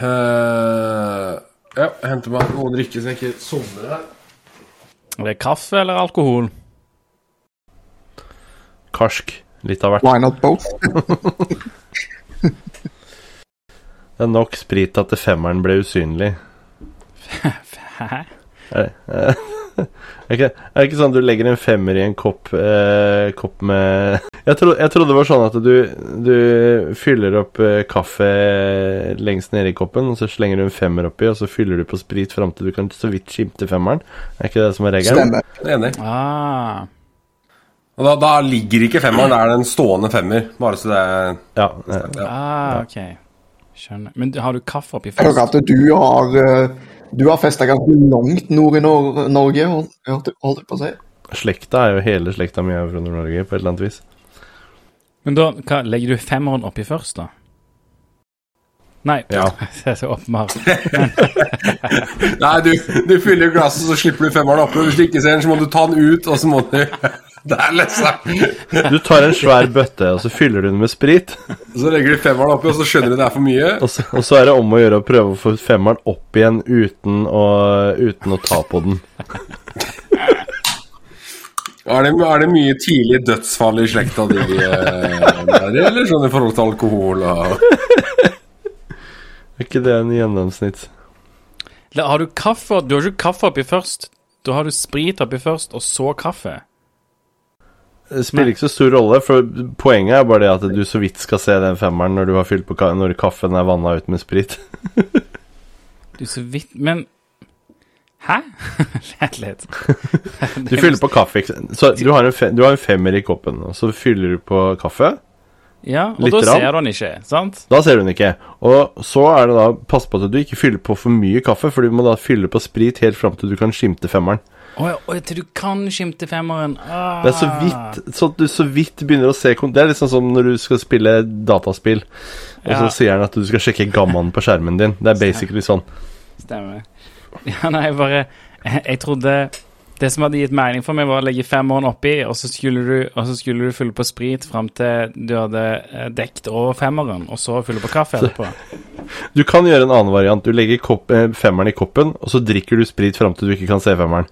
Eh, ja, jeg henter meg noe å drikke så jeg ikke sovner her. Er det kaffe eller alkohol? Karsk. Litt av hvert. Why not both? Det er nok sprit til at femmeren ble usynlig. Hæ? Er det, er det ikke sånn at du legger en femmer i en kopp, eh, kopp med jeg, tro, jeg trodde det var sånn at du, du fyller opp uh, kaffe lengst nede i koppen, og så slenger du en femmer oppi, og så fyller du på sprit fram til du kan så vidt skimte femmeren. Er ikke det som er regelen? Stemmer. Enig. Ah. Og da, da ligger ikke femmeren, da er det en stående femmer. Bare så det er Ja. eh, ja. ah, ok. Skjønner. Men har du kaffe oppi Jeg hører først? at du har uh, Du har festa ganske langt nord i Norge, holdt jeg på å si. Slekta er jo hele slekta mi fra Nord-Norge, på et eller annet vis. Men da hva, legger du femmeren oppi først, da? Nei, Ja. det er så åpenbart. Nei, du, du fyller glasset, så slipper du femmeren oppi. Hvis du ikke ser den, så må du ta den ut, og så må du Der, er liksom Du tar en svær bøtte, og så fyller du den med sprit. Så legger du femmeren oppi, og så skjønner du det er for mye. Og så, og så er det om å gjøre å prøve å få femmeren opp igjen uten å, uten å ta på den. Er det, er det mye tidlig dødsfall i slekta di, eh, eller sånn i forhold til alkohol og Er ikke det en gjennomsnitt? Har du kaffe Du har ikke kaffe oppi først. Da har du sprit oppi først, og så kaffe. Det spiller ikke så stor rolle, for poenget er bare det at du så vidt skal se den femmeren når du har fylt på ka når kaffen er vanna ut med sprit. Du så vidt Men Hæ? Vent litt. Du fyller på kaffe. Så du har, en du har en femmer i koppen, og så fyller du på kaffe. Ja, og Litt da ser du den ikke, sant? Da ser du den ikke. Og så er det da Pass på at du ikke fyller på for mye kaffe, for du må da fylle på sprit helt fram til du kan skimte femmeren. Å å ja, til du kan skimte femmeren. Ah. Det er så vidt Så du så vidt begynner å se Det er liksom som når du skal spille dataspill, og så Ja. sier han at du skal sjekke gammaen på skjermen din. Det er basically sånn. Stemmer. Ja, nei, jeg bare jeg, jeg trodde Det som hadde gitt mening for meg, var å legge femmeren oppi, og så skulle du, og så skulle du fylle på sprit fram til du hadde eh, dekt over femmeren, og så fylle på kaffe etterpå. Du kan gjøre en annen variant. Du legger kopp, eh, femmeren i koppen, og så drikker du sprit fram til du ikke kan se femmeren.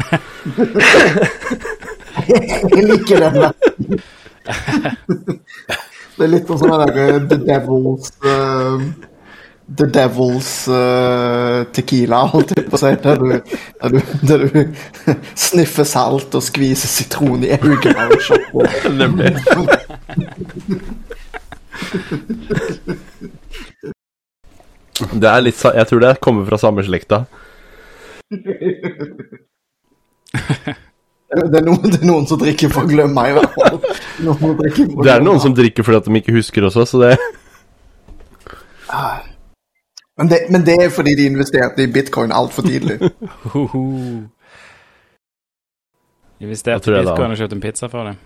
Jeg liker den der. Det er litt sånn The Devils eh, The Devils uh, tequila, holdt jeg på å si. Der du, der du, der du sniffer salt og skviser sitron i øynene. og shopper. Nemlig. Det er litt Jeg tror det kommer fra samme slekta. Det er, noen, det er noen som drikker for å glemme, i hvert fall. Det er noen som drikker fordi at de ikke husker også, så det men det, men det er fordi de investerte i bitcoin altfor tidlig. Investerte i bitcoin og kjøpte en pizza for det.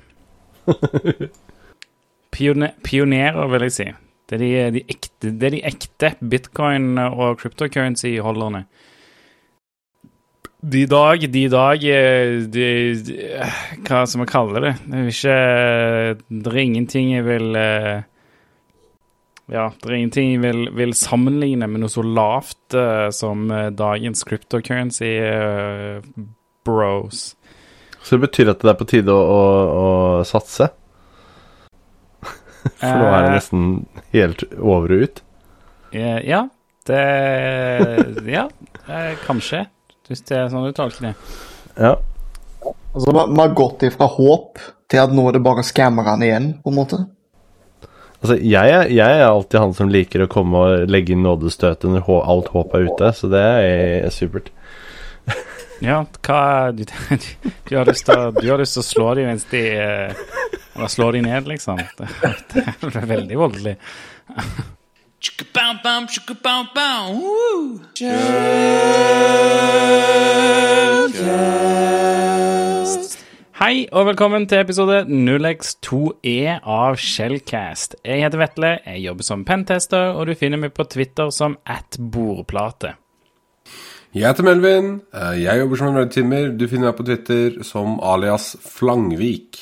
Pione pionerer, vil jeg si. Det er de, de ekte, det er de ekte bitcoin- og cryptocurrency-holderne. De dag, de dag de, de, Hva skal vi kalle det? Det er ikke Det er ingenting jeg vil eh, Ja, det er ingenting jeg vil, vil sammenligne med noe så lavt uh, som eh, dagens cryptocurrency uh, bros. Så det betyr at det er på tide å, å, å satse? For nå er det nesten helt over og ut. Uh, ja, det Ja, kanskje. Hvis det er sånn du tolker det. Ja. Altså, vi har gått ifra håp til at nå er det bare skammerne igjen, på en måte. Altså, jeg er, jeg er alltid han som liker å komme og legge inn nådestøtet når alt håp er ute, så det er supert. Ja, hva du, du, du, har lyst til, å- du har lyst til å slå dem mens de eh, Eller slå dem ned, liksom. Det, det er veldig voldelig. Hei og velkommen til episode 0x2E av Shellcast. Jeg heter Vetle, jeg jobber som pentester, og du finner meg på Twitter som at bordplate. Jeg heter Melvin. eh, Jeg jobber som en rødtimer. Du finner meg på Twitter som alias Flangvik.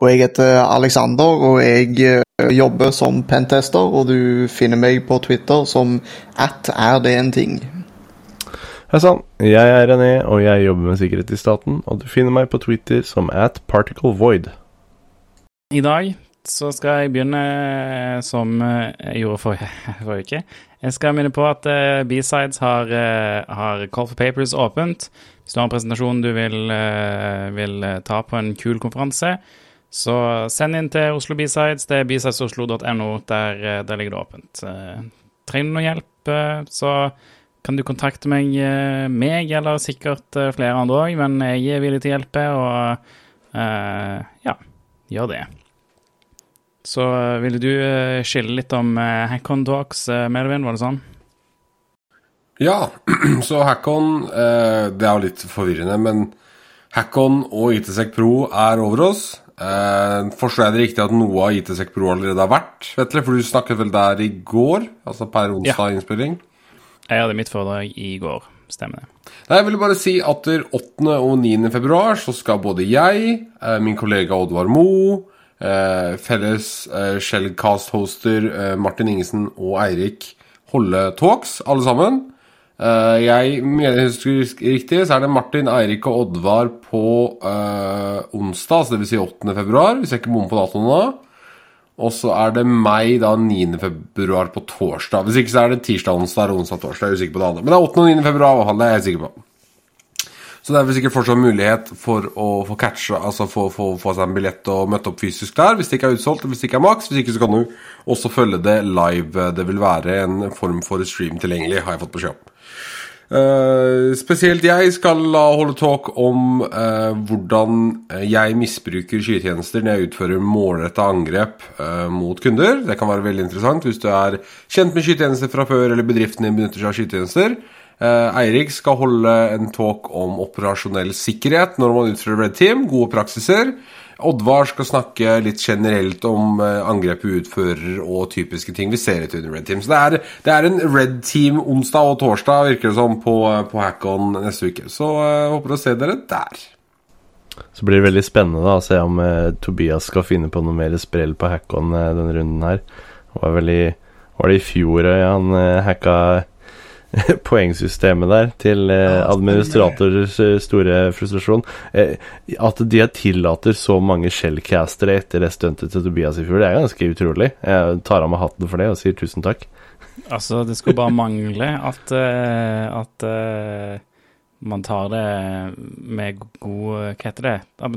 Og jeg heter Alexander, og jeg eh, jobber som pentester, og du finner meg på Twitter som at er det en ting. Hei sann, jeg er René, og jeg jobber med sikkerhet i staten, og du finner meg på Twitter som at particlevoid. I dag så skal jeg begynne eh, som eh, jeg gjorde forrige, forrige uke. Jeg skal minne på at uh, B-Sides har, uh, har Call for Papers åpent. Hvis du har en presentasjon du vil, uh, vil ta på en kul konferanse, så send inn til Oslo B-Sides. Det er bsidesoslo.no. Der, der ligger det åpent. trenger du noe hjelp, så kan du kontakte meg, meg eller sikkert flere andre òg, men jeg er villig til å hjelpe, og ja, gjør det. Så ville du uh, skille litt om uh, Hackon Talks, uh, Melvin, var det sånn? Ja, så Hackon Det er jo litt forvirrende, men Hackon og ITSEC Pro er over oss. Forstår jeg det riktig at noe av ITSEC Pro allerede har vært, Vetle? For du snakket vel der i går? Altså per onsdag ja. innspilling? Jeg hadde mitt foredrag i går. Stemmer det. Nei, Jeg vil bare si at 8. og 9. februar så skal både jeg, min kollega Oddvar Moe Eh, felles eh, Shellcast-hoster eh, Martin Ingesen og Eirik holde talks, alle sammen. jeg mener husker riktig, så er det Martin, Eirik og Oddvar på onsdag, altså dvs. Si 8. februar, hvis jeg ikke bommer på datoen da. Og så er det meg da 9. februar på torsdag. Hvis ikke så er det tirsdag, onsdag onsdag, torsdag. Jeg er usikker på det andre. Men det er 8. og 9. februar, det er jeg sikker på. Så det er vel sikkert fortsatt mulighet for å få catche, altså få, få, få, seg en billett og møte opp fysisk der, hvis det ikke er utsolgt, hvis det ikke er maks. Hvis ikke så kan du også følge det live. Det vil være en form for stream tilgjengelig, har jeg fått beskjed om. Uh, spesielt jeg skal holde talk om uh, hvordan jeg misbruker skytjenester når jeg utfører målretta angrep uh, mot kunder. Det kan være veldig interessant hvis du er kjent med skytjenester fra før, eller bedriften din benytter seg av skytjenester. Eh, Eirik skal holde en talk om operasjonell sikkerhet når man utfører Red Team, gode praksiser. Oddvar skal snakke litt generelt om angrepet utfører og typiske ting vi ser etter under Red Team. Så det er, det er, en Red Team onsdag og torsdag, virker det som, på, på Hackon neste uke. Så uh, håper å se dere der. Så blir det veldig spennende da, å se om uh, Tobias skal finne på noe mer sprell på Hackon uh, denne runden her. Det var, veldig, var det i fjor han hacka poengsystemet der, til eh, administrators eh, store frustrasjon. Eh, at de tillater så mange shellcastere etter det stuntet til Tobias i fjor, det er ganske utrolig. Jeg tar av meg hatten for det og sier tusen takk. Altså, det skulle bare mangle at, at man tar det med god Hva heter det?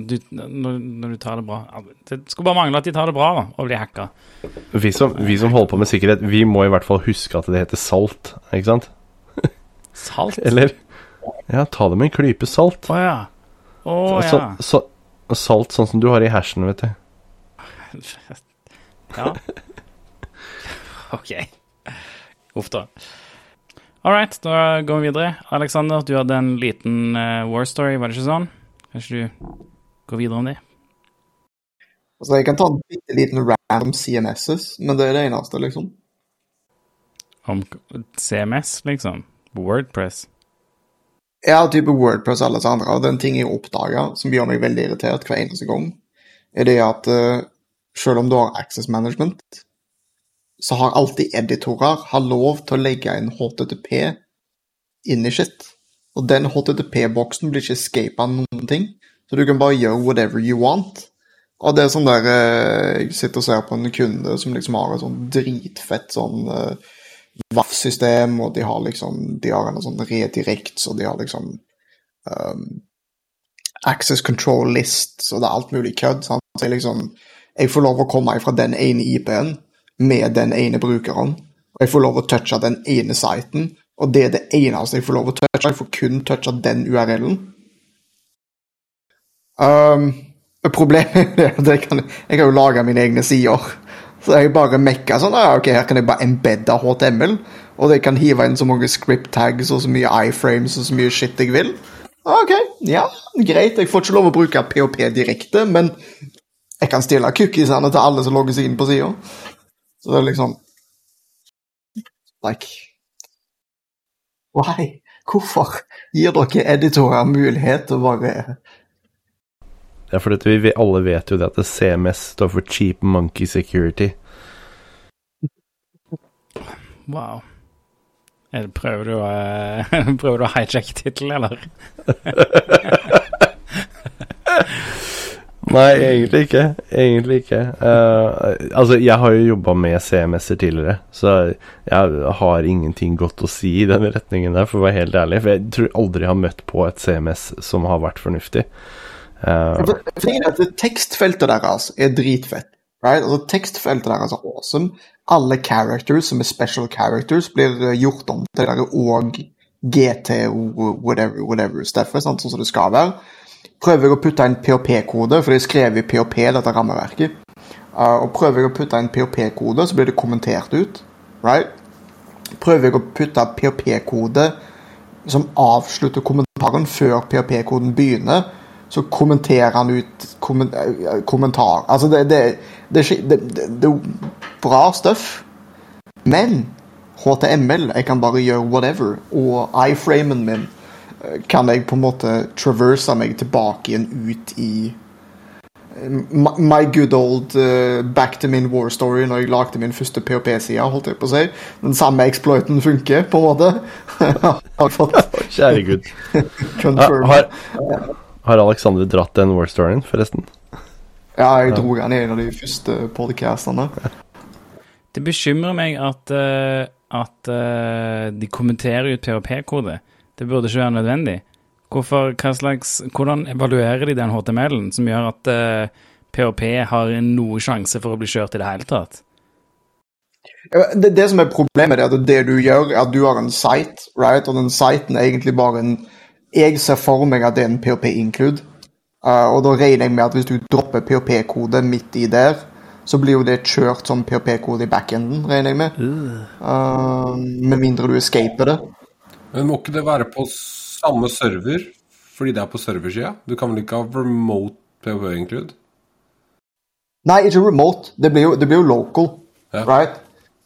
Du, når, når, du tar det bra Det skulle bare mangle at de tar det bra da, og blir hacka. Vi som, vi som holder på med sikkerhet, vi må i hvert fall huske at det heter salt, ikke sant? Salt? Eller Ja, ta det med en klype salt. Å oh, ja. Å så, ja. Så, så, salt sånn som du har i hersen, vet du. ja. OK. Uff da. All right, da går vi videre. Alexander, du hadde en liten uh, war story, var det ikke sånn? Kanskje du går videre om det? Altså, jeg kan ta en bitte liten random CMS-es, men det er det eneste, liksom. Om CMS, liksom? Wordpress? Ja, type Wordpress og alle disse andre. Og den ting jeg oppdaga som gjør meg veldig irritert hver eneste gang, er det at uh, selv om du har access management, så har alltid editorer har lov til å legge inn HTTP inn i shit. Og den HTTP-boksen blir ikke escapa noen ting, så du kan bare gjøre whatever you want. Og det er sånn der uh, Jeg sitter og ser på en kunde som liksom har et sånn dritfett sånn uh, VAF-system, og de har liksom De har en sånn redirekt, så de har liksom um, Access control list, så det er alt mulig kødd. Så jeg liksom Jeg får lov å komme fra den ene IP-en med den ene brukeren, og jeg får lov å touche den ene siten, og det er det eneste jeg får lov å touche. Jeg får kun touche den URL-en. Um, problemet er at jeg kan, jeg kan jo lage mine egne sider. Så jeg bare mekka sånn ah, ok, her kan jeg bare embedde HTML. Og jeg kan hive inn så mange script tags og så mye iframes og så mye shit jeg vil. Ok, ja, greit. Jeg får ikke lov å bruke PHP direkte, men jeg kan stille cookiesene til alle som logger seg inn på sida. Så det er liksom Like Why? Hvorfor gir dere editorer mulighet til å bare Ja, for dette, vi alle vet jo det at det CMS står for Cheap Monkey Security. Wow. Er Prøver du å eh, Prøver du å hijacke tittelen, eller? Nei, egentlig ikke. Egentlig ikke. Uh, altså, jeg har jo jobba med CMS-er tidligere, så jeg har ingenting godt å si i den retningen der, for å være helt ærlig. For jeg tror aldri jeg har møtt på et CMS som har vært fornuftig. Eh, For, for det er at tekstfeltet deres er dritfett. Right? Altså, tekstfeltet deres er awesome. Alle characters som er special characters, blir eh, gjort om til dere og GT whatever, whatever stuffet, sånn som det skal være. Prøver jeg å putte inn PHP-kode, for det er skrevet i PHP, dette rammeverket. Uh, og prøver jeg å putte inn PHP-kode, så blir det kommentert ut. Right? Prøver jeg å putte PHP-kode som avslutter kommentaren før PHP-koden begynner, så kommenterer han ut eh, kommentar. Altså, det, det, det, det, er bra stuff. Men HTML, jeg kan bare gjøre whatever. Og iframen min eh, kan jeg på en måte traverse meg tilbake igjen ut i eh, my, good old back to min war story når jeg lagde min første POP-side. holdt jeg på å si. Den samme exploiten funker, på en måte. har fått kjære gud. confirm. har, har Alexander dratt den war storyen, forresten? Ja, jeg dro den i en av de første podcastene. Det bekymrer meg at, eh, at eh, de kommenterer ut PHP-kode. Det burde ikke være nødvendig. Hvorfor, hva slags, hvordan evaluerer de den HTML-en som gjør at uh, PHP har noe sjanse for å bli kjørt i det hele tatt? Det, det som er problemet, er at det du gjør, er at du har en site, right? og den siten er egentlig bare en Jeg ser for meg at det er en PHP-include. Uh, og da regner jeg med at hvis du dropper PHP-kode midt i der, så blir jo det kjørt som PHP-kode i backenden, regner jeg med. Uh, med mindre du escaper det. Men må ikke det være på samme server? Fordi det er på serversida? Du kan vel ikke ha remote PHP include? Nei, ikke remote. Det blir jo, det blir jo local. Ja. Right?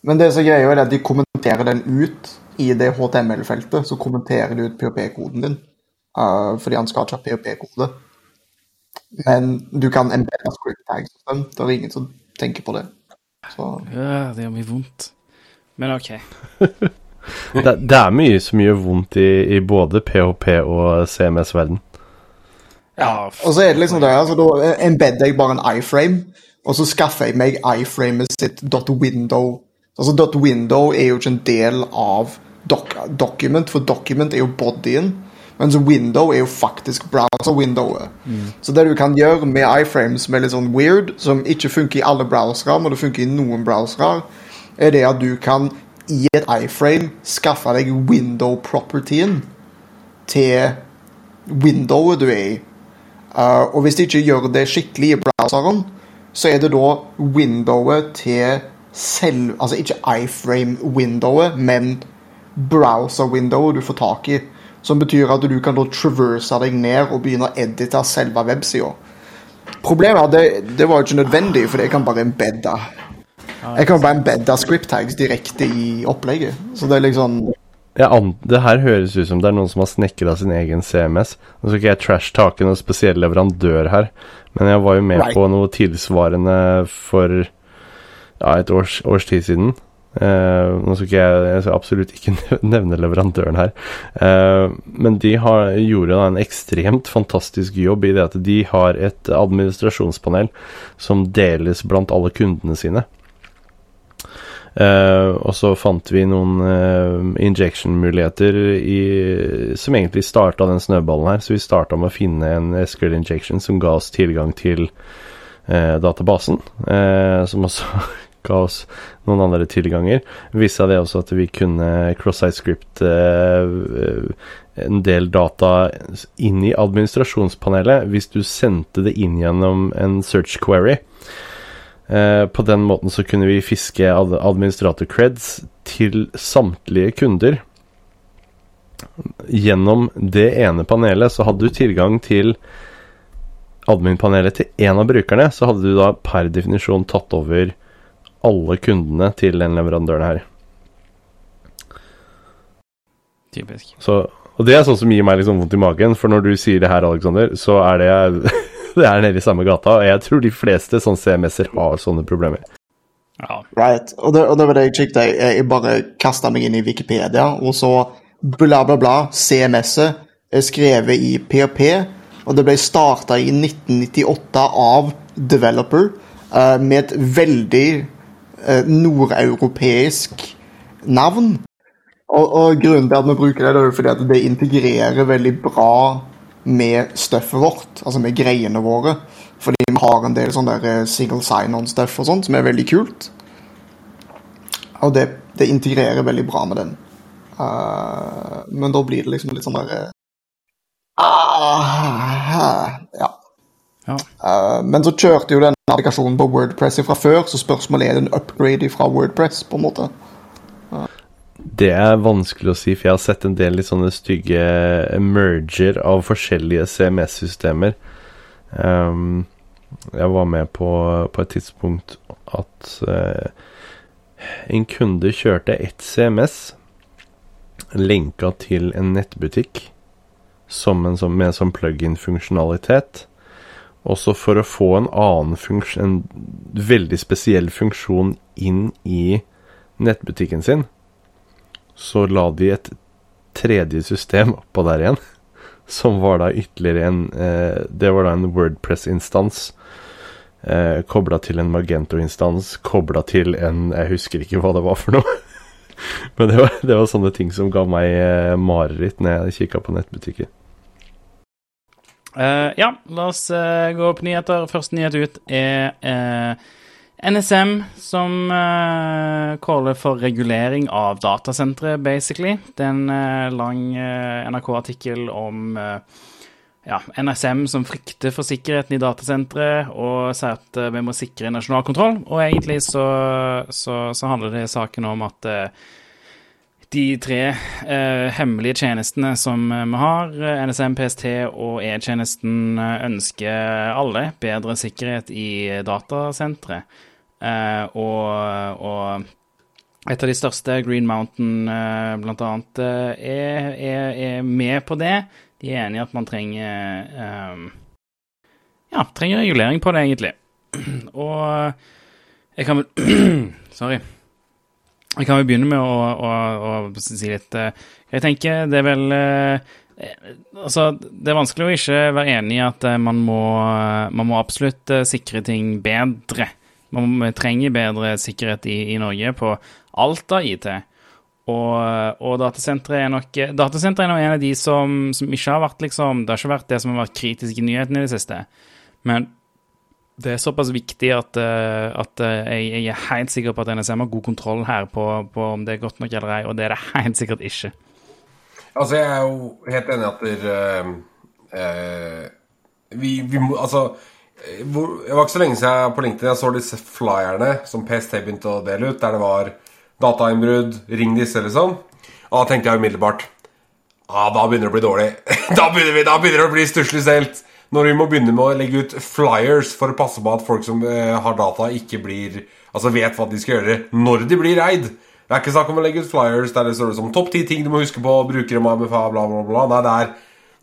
Men det som er greia er at de kommenterer den ut i det HTML-feltet. Så kommenterer de ut PHP-koden din. Uh, fordi han skal ikke ha PHP-kode. Men du kan embedde script tags. og sånn. Det er ingen som tenker på det. Så Ja, det gjør mye vondt. Men OK. Det, det er mye som gjør vondt i, i både PHP og CMS-verden. Ja, Og så er det liksom det, altså da embedder jeg bare en iframe, og så skaffer jeg meg iframet sitt .window. Altså .window er jo ikke en del av doc document, for document er jo bodyen, mens window er jo faktisk browser-windowet. Så det du kan gjøre med iframes som er litt sånn weird, som ikke funker i alle browsere, men det funker i noen browsere, er det at du kan i et iframe skaffe deg window-propertyen til windowet du er i. Uh, og hvis de ikke gjør det skikkelig i browseren, så er det da windowet til selv Altså ikke iframe-windowet, men browser-windowet du får tak i. Som betyr at du kan da traverse deg ned og begynne å edite selve websida. Problemet er at det, det var jo ikke nødvendig, for jeg kan bare embedde. Jeg kan bare embedde script tags direkte i opplegget. Så det er liksom det her høres ut som det er noen som har snekra sin egen CMS. Nå skal ikke jeg trash-take noen spesiell leverandør her, men jeg var jo med Right. på noe tilsvarende for ja, et års, års tid siden. Eh, nå skal ikke jeg, jeg skal absolutt ikke nevne leverandøren her, uh, men de har, gjorde en ekstremt fantastisk jobb i det at de har et administrasjonspanel som deles blant alle kundene sine. Uh, og så fant vi noen injection-muligheter som egentlig starta den snøballen her. Så vi starta med å finne en SQL injection som ga oss tilgang til databasen. som også ga oss noen andre tilganger. Viste det også at vi kunne cross-site script eh, en del data inn i administrasjonspanelet hvis du sendte det inn gjennom en search query. Eh, på den måten så kunne vi fiske administrator creds til samtlige kunder. Gjennom det ene panelet så hadde du tilgang til admin-panelet til én av brukerne, så hadde du da per definisjon tatt over alle kundene til den leverandøren her. Typisk. Så, og det er sånn som gir meg liksom vondt i magen, for når du sier det her, Alexander, så er det det er nede i samme gata, og jeg tror de fleste sånne CMS-er har sånne problemer. Ja. Right. Og det, og det var det jeg kikket. Jeg, jeg bare kasta meg inn i Wikipedia, og så bla, bla, bla. CMS-et er skrevet i PHP, og det ble starta i 1998 av Developer eh, med et veldig nordeuropeisk navn. Og, og grunnen til at vi bruker det er jo fordi at det integrerer veldig bra med stuffet vårt, altså med greiene våre. Fordi vi har en del sånn der eh, single sign-on-stuff og sånt, som er veldig kult. Og det, det integrerer veldig bra med den. Uh, men da blir det liksom litt sånn der uh, uh, Ja. Ja. Eh, men så kjørte jo den applikasjonen på Wordpress fra før, så spørsmålet er det en upgrade fra Wordpress, på en måte. Det er vanskelig å si, for jeg har sett en del litt sånne stygge merger av forskjellige CMS-systemer. Um, jeg var med på, på et tidspunkt at uh, en kunde kjørte ett CMS lenka til en nettbutikk som en, som, med en sånn plug-in-funksjonalitet. Også for å få en annen funksjon, en veldig spesiell funksjon inn i nettbutikken sin, så la de et tredje system oppå der igjen. Som var da ytterligere en eh, Det var da en Wordpress-instans. Eh, kobla til en Magento-instans, kobla til en Jeg husker ikke hva det var for noe. Men det var, det var sånne ting som ga meg eh, mareritt når jeg kikka på nettbutikker. Eh, ja, la oss uh, gå på nyheter. Første nyhet ut er uh, NSM som uh, caller for regulering av datasentre, basically. Det er en eh, lang eh, NRK-artikkel om eh, ja, NSM som frykter for sikkerheten i datasentre og sier at eh, vi må sikre nasjonal kontroll. Og egentlig så, så, så handler det saken om at eh, de tre eh, hemmelige tjenestene som eh, vi har, eh, NSM, PST og E-tjenesten, ønsker alle bedre sikkerhet i datasentre. Eh, og, og et av de største, Green Mountain annet, eh, er, er, er med på det. De er enige at man trenger eh, Ja, trenger regulering på det, egentlig. Og jeg kan vel Sorry. Jeg kan jo begynne med å, å, å si litt eh, Jeg tenker det er vel eh, Altså, det er vanskelig å ikke være enig i at eh, man må, man må absolutt sikre ting bedre. Man trenger bedre sikkerhet i, i Norge på alt av IT. Og, og datasentre er nok er en av de som, som ikke har vært liksom Det har ikke vært det som har vært kritisk i nyhetene i det siste. Men det er såpass viktig at, eh, at eh, jeg, jeg er helt sikker på at NSM har god kontroll her på, på om det er godt nok eller ei, og det er det helt sikkert ikke. Altså, jeg er jo helt enig at dere uh, vi, vi må Altså eh, hvor, Det var ikke så lenge siden jeg på LinkedIn jeg så disse flyerne som PST begynte å dele ut, der det var datainnbrudd, ring disse, liksom. Og da tenkte jeg umiddelbart ah, Da begynner det å bli dårlig. da, begynner vi, da begynner det å bli stusslig stelt. Når vi må begynne med å legge ut flyers for å passe på at folk som eh, har data, ikke blir Altså vet hva de skal gjøre når de blir eid. Det er ikke snakk om å legge ut flyers der det står som topp ti ting du må huske på, brukere må bla, bla, bla. Nei, det er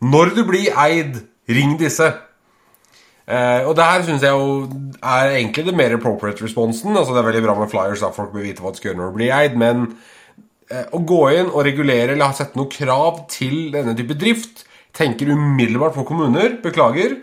når du blir eid, ring disse. Eh, og det her syns jeg jo er egentlig det mer appropriate responsen. Altså Det er veldig bra med flyers, da folk bør vite hva de skal gjøre når de blir eid. Men eh, å gå inn og regulere eller sette noe krav til denne type drift tenker umiddelbart på kommuner. Beklager.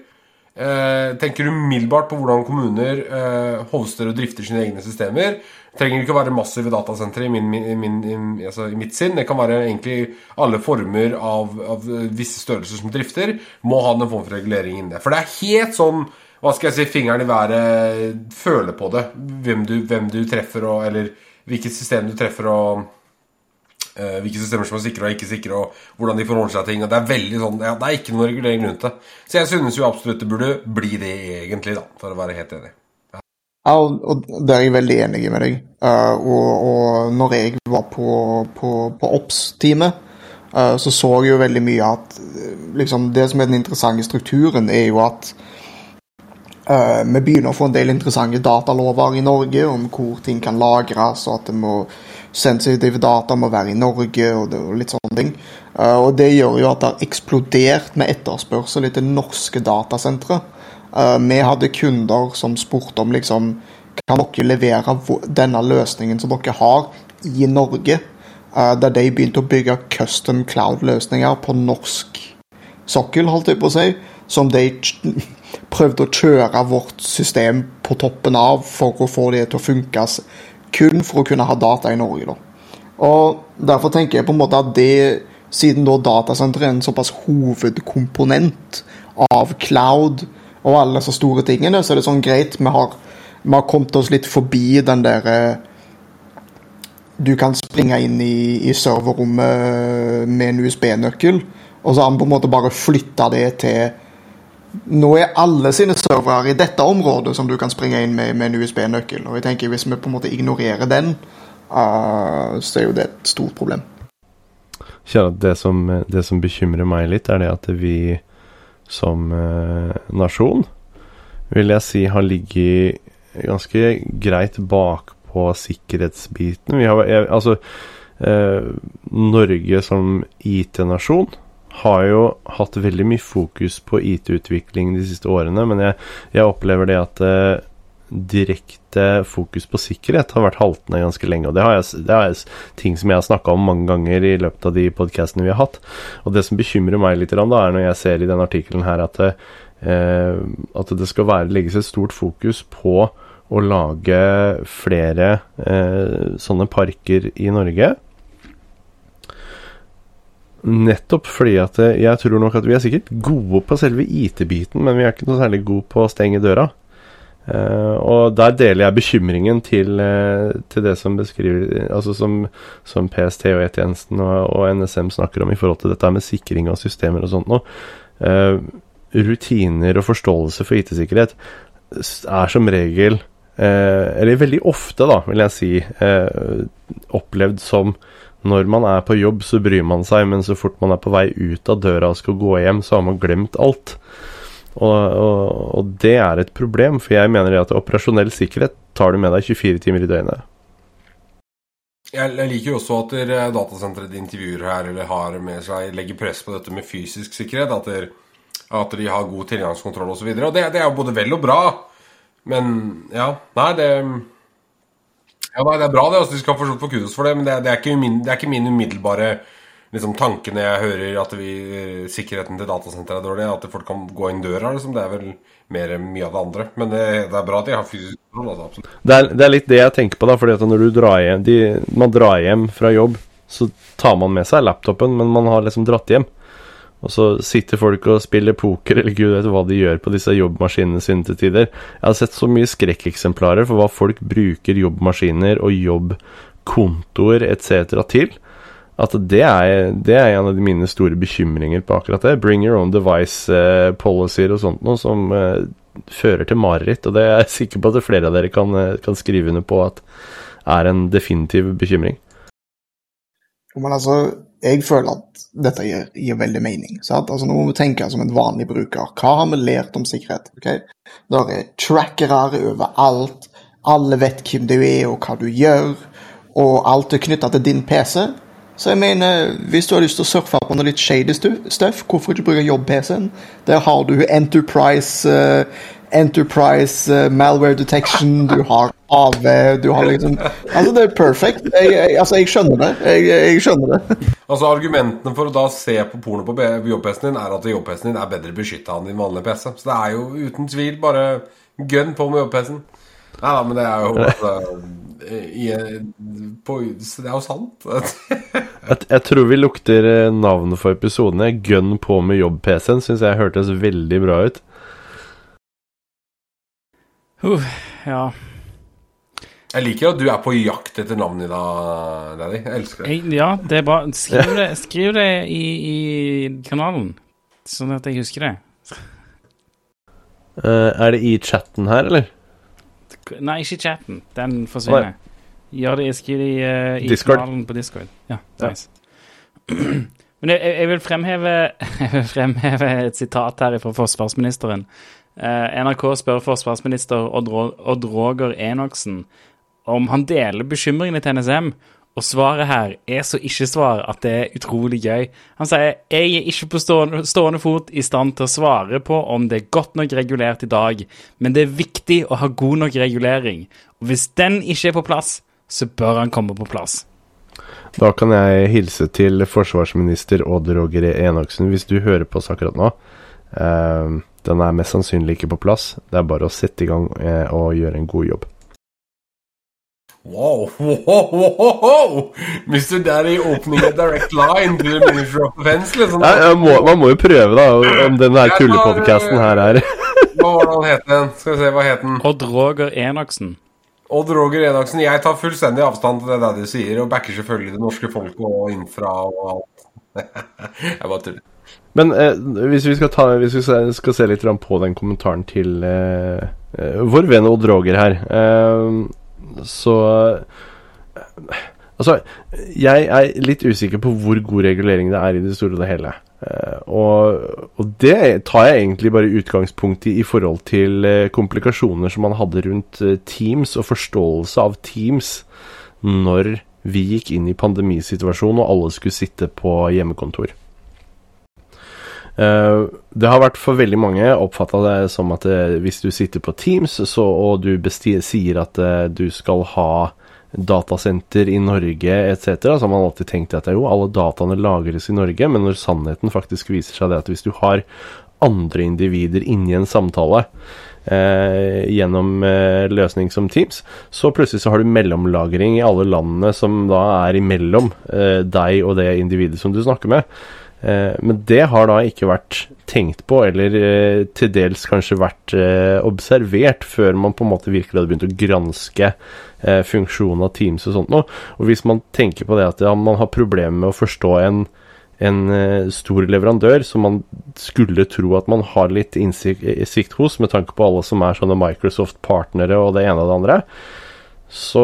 Eh, tenker umiddelbart på hvordan kommuner eh, hoster og drifter sine egne systemer. Det trenger ikke å være massive datasentre i, min, min, i- altså, i mitt sinn. Det kan være egentlig alle former av, av eh, visse størrelser som drifter, må ha den form for regulering inni det. For det er helt sånn hva skal jeg si, fingeren i været, føle på det. Hvem du, hvem du treffer, og, eller hvilket system du treffer, og hvilke systemer som er sikre og ikke sikre, og hvordan de forholder seg til ting. og Det er veldig sånn, ja, det er ikke noe regulering rundt det. Så jeg synes jo absolutt det burde bli det, egentlig, da, for å være helt enig. Ja, og, og det er jeg veldig enig med deg. Uh, og, og når jeg var på, på, på OBS-teamet, uh, så så jeg jo veldig mye at eh, liksom, Det som er den interessante strukturen, er jo at Uh, vi begynner å få en del interessante datalover i Norge om hvor ting kan lagres, og at det må sensitive data må være i Norge og, litt sånne ting. Eh, og det gjør jo at det har eksplodert med etterspørsel etter norske datasentre. Eh, vi hadde kunder som spurte om liksom Kan dere levere denne løsningen som dere har, i Norge? Eh, der de begynte å bygge custom cloud-løsninger på norsk sokkel, holdt jeg på å si. Som de prøvde å kjøre vårt system på toppen av for å få det til å funke kun for å kunne ha data i Norge. da. Og Derfor tenker jeg på en måte at det, siden da datasenteret er en såpass hovedkomponent av cloud og alle disse store tingene, så er det sånn greit, vi har, vi har kommet oss litt forbi den der eh, Du kan springe inn i, i serverrommet med en USB-nøkkel, og så har han på en måte bare flytta det til nå er alle sine servere i dette området som du kan springe inn med, med en USB-nøkkel. Og jeg tenker Hvis vi på en måte ignorerer den, uh, så er jo det et stort problem. Kjære, det som, det som bekymrer meg litt, er det at vi som uh, nasjon, vil jeg si, har ligget ganske greit bakpå sikkerhetsbiten. Vi har, altså, uh, Norge som IT-nasjon har jo hatt veldig mye fokus på IT-utvikling de siste årene, men jeg, jeg opplever det at eh, direkte fokus på sikkerhet har vært haltende ganske lenge. Og det, jeg, det er ting som jeg har snakka om mange ganger i løpet av de podkastene vi har hatt. Og det som bekymrer meg litt, da, er når jeg ser i denne artikkelen her at, eh, at det skal være, legges et stort fokus på å lage flere eh, sånne parker i Norge. Nettopp fordi at eh, jeg tror nok at vi er sikkert gode på selve IT-biten, men vi er ikke noe særlig gode på å stenge døra. Uh, og der deler jeg bekymringen til, uh, til det som Altså som, som PST og E-tjenesten og, og NSM snakker om i forhold til dette med sikring av systemer og sånt noe. Uh, rutiner og forståelse for IT-sikkerhet er som regel Eller veldig ofte, da, vil jeg si, opplevd som når man er på jobb, så bryr man seg, men så fort man er på vei ut av døra og skal gå hjem, så har man glemt alt. Og, og, og det er et problem, for jeg mener at operasjonell sikkerhet tar du med deg 24 timer i døgnet. Jeg, liker jo også at dere datasenteret intervjuer her eller har med seg, legger press på dette med fysisk sikkerhet. At, der, at de har god tilgangskontroll osv. Og, så og det, det er jo både vel og bra. Men ja, nei, det ja, nei, Det er bra, det. altså De skal forstått få kudos for det. Men det, det, er, ikke min, det er ikke min umiddelbare liksom, tanke når jeg hører at vi, sikkerheten til datasenteret er dårlig. At folk kan gå inn døra. Liksom. Det er vel mer mye av det andre. Men det, det er bra at de har fysisk kontroll. Altså. Det er, det er litt det jeg tenker på, da. fordi at når du drar hjem de, Man drar hjem fra jobb, så tar man med seg laptopen, men man har liksom dratt hjem. Og så sitter folk og spiller poker, eller gud vet hva de gjør på disse jobbmaskinene sine til tider. Jeg har sett så mye skrekkeksemplarer for hva folk bruker jobbmaskiner og jobbkontoer etc. til. At det er, det er en av mine store bekymringer på akkurat det. Bring your own device-policyer og sånt noe som eh, fører til mareritt. Og det er jeg sikker på at flere av dere kan, eh, kan skrive under på at er en definitiv bekymring. Men altså, jeg føler at dette gir, gir veldig mening. Altså, nå må vi tenke som en vanlig bruker. Hva har vi lært om sikkerhet? Okay? Det er trackere overalt. Alle vet hvem du er og hva du gjør. Og alt er knytta til din PC. Så jeg mener, hvis du har lyst til å surfe på noe litt shady stuff, hvorfor ikke bruke jobb-PC-en? Der har du Enterprise uh, Enterprise uh, malware detection, du har AV, du har liksom Altså, det er perfect. Jeg, jeg, altså, jeg skjønner det. Jeg, jeg skjønner det. Altså Argumentene for å da se på porno på jobb-PC-en din, er at jobb-PC-en din er bedre beskytta enn din vanlige PC. Så det er jo uten tvil bare gun på med jobb-PC-en. Nei da, men det er jo altså, i, på, Det er jo sant. Jeg, jeg tror vi lukter eh, navnet for episodene. Gun på med jobb-PC-en syns jeg hørtes veldig bra ut. Uh, ja. Jeg liker at du er på jakt etter navnet i dag, Daddy. Jeg elsker det. Jeg, ja, det er bra. Skriv det, skriv det i, i kanalen, sånn at jeg husker det. Uh, er det i chatten her, eller? Nei, ikke i chatten. Den forsvinner. Gjør det, skriv det i, uh, i Discord. kanalen på Discord. Ja, nice. Men jeg, jeg vil fremheve, jeg vil fremheve et sitat her fra forsvarsministeren. Uh, NRK spør forsvarsminister Odd, Odd Roger Enoksen om han deler bekymringene til NSM Og svaret her er så ikke-svar at det er utrolig gøy. Han sier jeg er ikke på stående, fot i stand til å svare på om det er godt nok regulert i dag, men det er viktig å ha god nok regulering. Og hvis den ikke er på plass, så bør han komme på plass. Da kan jeg hilse til forsvarsminister Odd Roger Enoksen hvis du hører på oss akkurat nå. Eh, den er mest sannsynlig ikke på plass. Det er bare å sette i gang eh, og gjøre en god jobb. Wow, wow, wow, wow. Mr. Daddy opening a direct line to the Minister of Defense, liksom. Nei, må, man må jo prøve, da, om den der tullepodkasten her er Hva var det han het igjen? Skal vi se, hva het den? Odd Roger Enoksen. Odd Roger Enoksen. Jeg tar fullstendig avstand til det der du sier, og backer selvfølgelig det norske folket og infra og alt. jeg bare tuller. Men eh, hvis, vi skal ta, hvis vi skal, skal se litt på den kommentaren til eh, eh, vår venn Odd Roger her eh, Så Altså, jeg er litt usikker på hvor god regulering det er i det store og det hele. Eh, og, og, det tar jeg egentlig bare utgangspunkt i i forhold til eh, komplikasjoner som man hadde rundt eh, Teams, og forståelse av Teams når vi gikk inn i pandemisituasjonen og alle skulle sitte på hjemmekontor. Uh, det har vært for veldig mange oppfatta det som at uh, hvis du sitter på Teams så, og du sier at uh, du skal ha datasenter i Norge etc., så har man alltid tenkt at jo, alle dataene lagres i Norge, men når sannheten faktisk viser seg det at hvis du har andre individer inni en samtale gjennom løsning som Teams, så plutselig så har du mellomlagring i alle landene som da er imellom deg og det individet som du snakker med. Eh, men det har da ikke vært tenkt på, eller eh, til dels kanskje vært eh, observert, før man på en måte virkelig hadde begynt å granske funksjonen av Teams og sånt noe. Og hvis man tenker på det at man har problemer med å forstå en, en stor leverandør som man skulle tro at man har litt innsikt hos, med tanke på alle som er sånne Microsoft-partnere og det ene og det andre, så,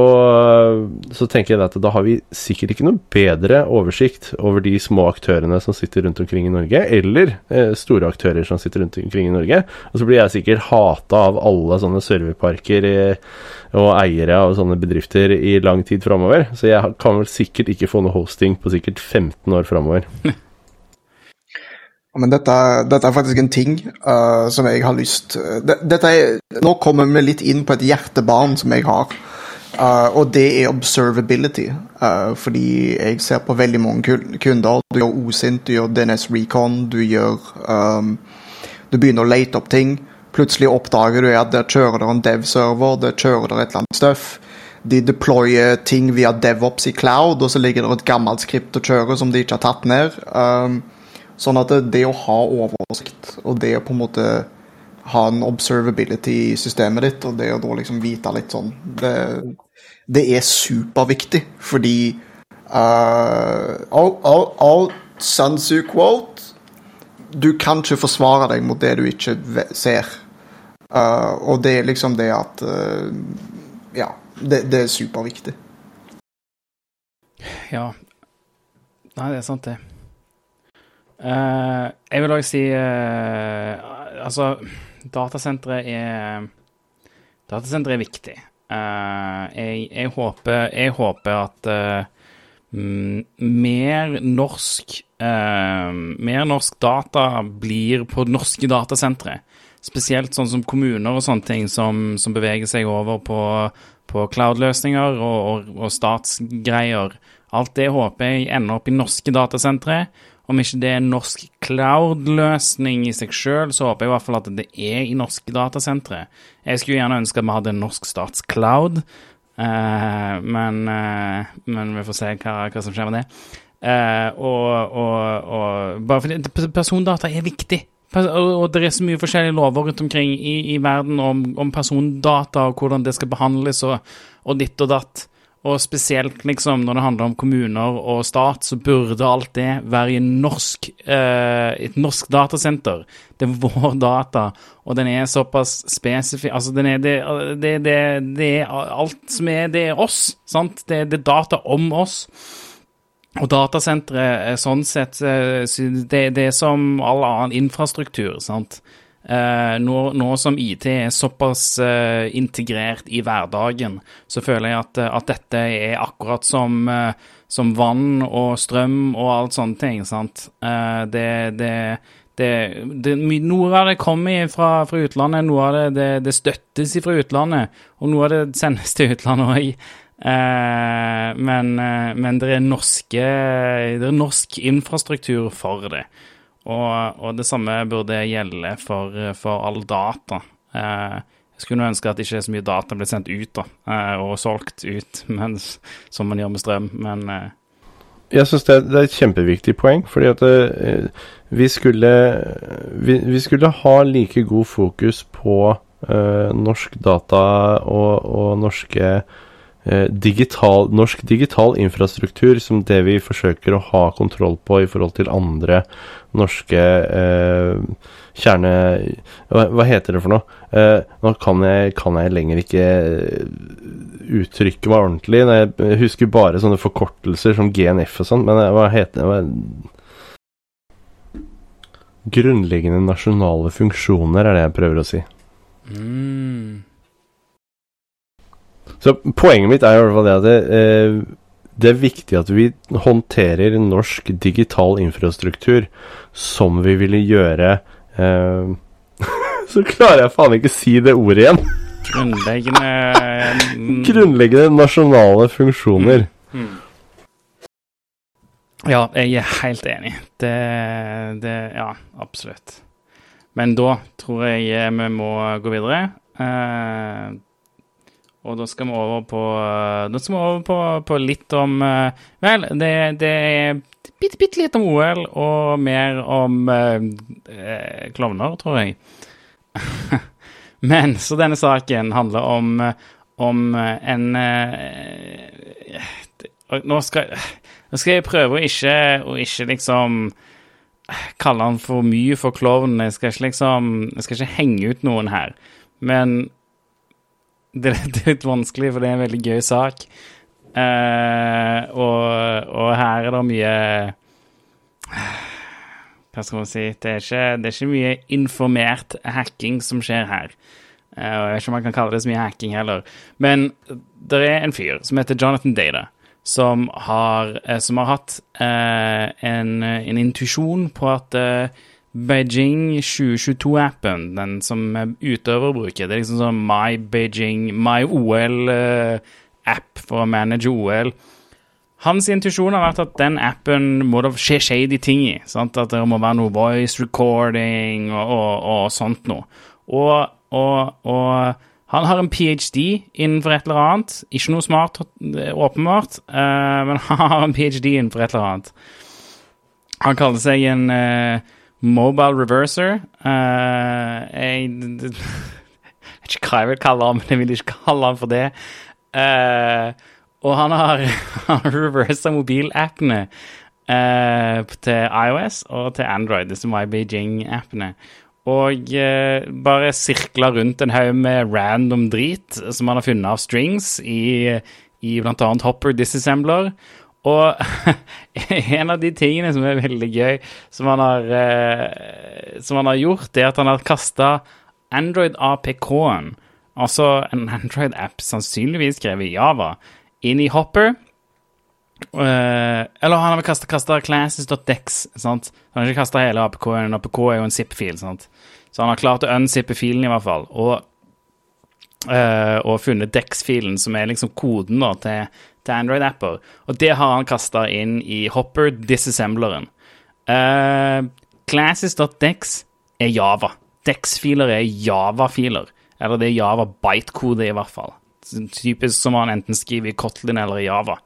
så, tenker jeg at da har vi sikkert ikke noe bedre oversikt over de små aktørene som sitter rundt omkring i Norge, eller eh, store aktører som sitter rundt omkring i Norge. Og så blir jeg sikkert hata av alle sånne serverparker eh, og eiere av sånne bedrifter i lang tid framover. Så jeg kan vel sikkert ikke få noe hosting på sikkert 15 år framover. Men dette, dette, er faktisk en ting uh, som jeg har lyst dette er, Nå kommer vi litt inn på et hjertebarn som jeg har. Uh, og det er observability. Uh, fordi jeg ser på veldig mange kunder. Du gjør OSINT, du gjør DNS Recon, du gjør um, Du begynner å lete opp ting. Plutselig oppdager du at der kjører det en dev-server, der kjører det et eller annet stuff. De deployer ting via DevOps i cloud, og så ligger det et gammelt skript å kjøre som de ikke har tatt ned. Um, sånn at det, det å ha oversikt, og det å på en måte ha en observability i systemet ditt, og det å da liksom vite litt sånn Det, det er superviktig, fordi uh, all, all, all Sansu quote Du kan ikke forsvare deg mot det du ikke ser. Uh, og det er liksom det at uh, Ja, det, det, er superviktig. Ja. Nei, det er sant, det. Uh, jeg vil òg si Altså datasenteret er Datasenteret er viktig. Uh, jeg, jeg, håper, jeg, håper, at uh, mer norsk uh, Mer norsk data blir på norske datasentre. Spesielt sånn som kommuner og sånne ting som, som beveger seg over på, på cloud-løsninger og, og, og statsgreier. Alt det håper jeg ender opp i norske datasentre. Om ikke det er en norsk cloud-løsning i seg sjøl, så håper jeg i hvert fall at det er i norske datasentre. Jeg skulle gjerne ønske at vi hadde en norsk statscloud, uh, men, uh, men, vi får se hva, hva som skjer med det. Uh, og, og, og, bare fordi persondata er viktig. Og det er så mye forskjellige lover rundt omkring i, i verden om, om, persondata og hvordan det skal behandles og, og ditt og datt. Og spesielt liksom når det handler om kommuner og stat, så burde alt det være i norsk, eh, et norsk datasenter. Det er vår data, og den er såpass spesifikk Altså, den er det, det, det, det, er alt som er Det er oss, sant? Det, er data om oss. Og datasenteret er sånn sett eh, det, det er som all annen infrastruktur, sant. Eh, nå, nå som IT er såpass eh, integrert i hverdagen, så føler jeg at, at dette er akkurat som, eh, som vann og strøm og alt sånne ting. sant? Eh, det, det, det, det, noe av det kommer fra, fra utlandet, noe av det, det, det støttes fra utlandet, og noe av det sendes til utlandet òg. Eh, men, eh, men er norske Det er norsk infrastruktur for det. Og, og det samme burde gjelde for, for all data. Eh, jeg skulle ønske at ikke så mye data ble sendt ut da, eh, og solgt ut, mens, som man gjør med strøm, men eh, Jeg syns det, det, er et kjempeviktig poeng, fordi at vi, skulle, vi, vi, skulle ha like god fokus på norsk data og, og norske digital, norsk digital infrastruktur som det vi forsøker å ha kontroll på i forhold til andre norske eh, kjerne... Hva, hva, heter det for noe? Eh, nå kan jeg, kan jeg, lenger ikke eh, uttrykke meg ordentlig. Jeg husker bare sånne forkortelser som GNF og sånn, men eh, hva heter det? Grunnleggende nasjonale funksjoner er det jeg prøver å si. Mm. Så poenget mitt er i hvert fall det at det, eh, det er viktig at vi håndterer norsk digital infrastruktur som vi ville gjøre eh, Så klarer jeg faen ikke si det ordet igjen. Grunnleggende mm. Grunnleggende nasjonale funksjoner. Mm. Mm. Ja, jeg er helt enig. Det, det Ja, absolutt. Men da tror jeg vi må gå videre. Uh, og da skal vi over på, skal vi over på, på litt om eh, Vel, det, det er bitte, bitte litt om OL og mer om eh, eh, klovner, tror jeg. Men så denne saken handler om, om en eh, nå, skal, nå skal, jeg prøve å ikke, å ikke liksom kalle han for mye for klovn. Jeg skal ikke liksom Jeg skal ikke henge ut noen her. Men det, er litt vanskelig, for det er en veldig gøy sak. Uh, og, og, her er det mye Hva skal man si det er, ikke, det er ikke mye informert hacking som skjer her. Uh, jeg vet ikke om man kan kalle det så mye hacking heller. Men det er en fyr som heter Jonathan Data, som har, uh, som har hatt en, en intuisjon på at Beijing 2022-appen, den som utøvere bruker. Det er liksom sånn My Beijing, My OL-app eh, for å manage OL. Hans intuisjon har vært at den appen må det skje shady ting i. Sant? At det må være noe voice recording og, og, og sånt noe. Og, og, han har en ph.d. innenfor et eller annet. Ikke noe smart, åpenbart, uh, men han har en ph.d. innenfor et eller annet. Han kaller seg en uh, Mobile reverser. Uh, jeg vet ikke hva jeg vil kalle han, men jeg vil ikke kalle han for det. Uh, og han har, han reversa mobilappene uh, til iOS og til Android, disse My Beijing-appene. Og bare sirkla rundt en haug med random drit som han har funnet av strings i, i bl.a. Hopper Disassembler. Og en av de tingene som er veldig gøy, som han har, eh, som han har gjort, er at han har kasta Android APK-en, altså en Android-app sannsynligvis skrevet i Java, inn i Hopper. Uh, eller han har kasta classes.dex. Han har ikke kasta hele APK-en. APK er jo en zip-fil. Så han har klart å unzippe filen, i hvert fall. Og, uh, og funnet dex-filen, som er liksom koden da, til, til Android-apper. Og det har han kasta inn i Hopper disassembleren. Uh, Classes.dex er Java. Dex-filer er Java-filer. Eller det er Java byte-kode, i hvert fall. Typisk som han enten skriver i Kotlin eller i Java.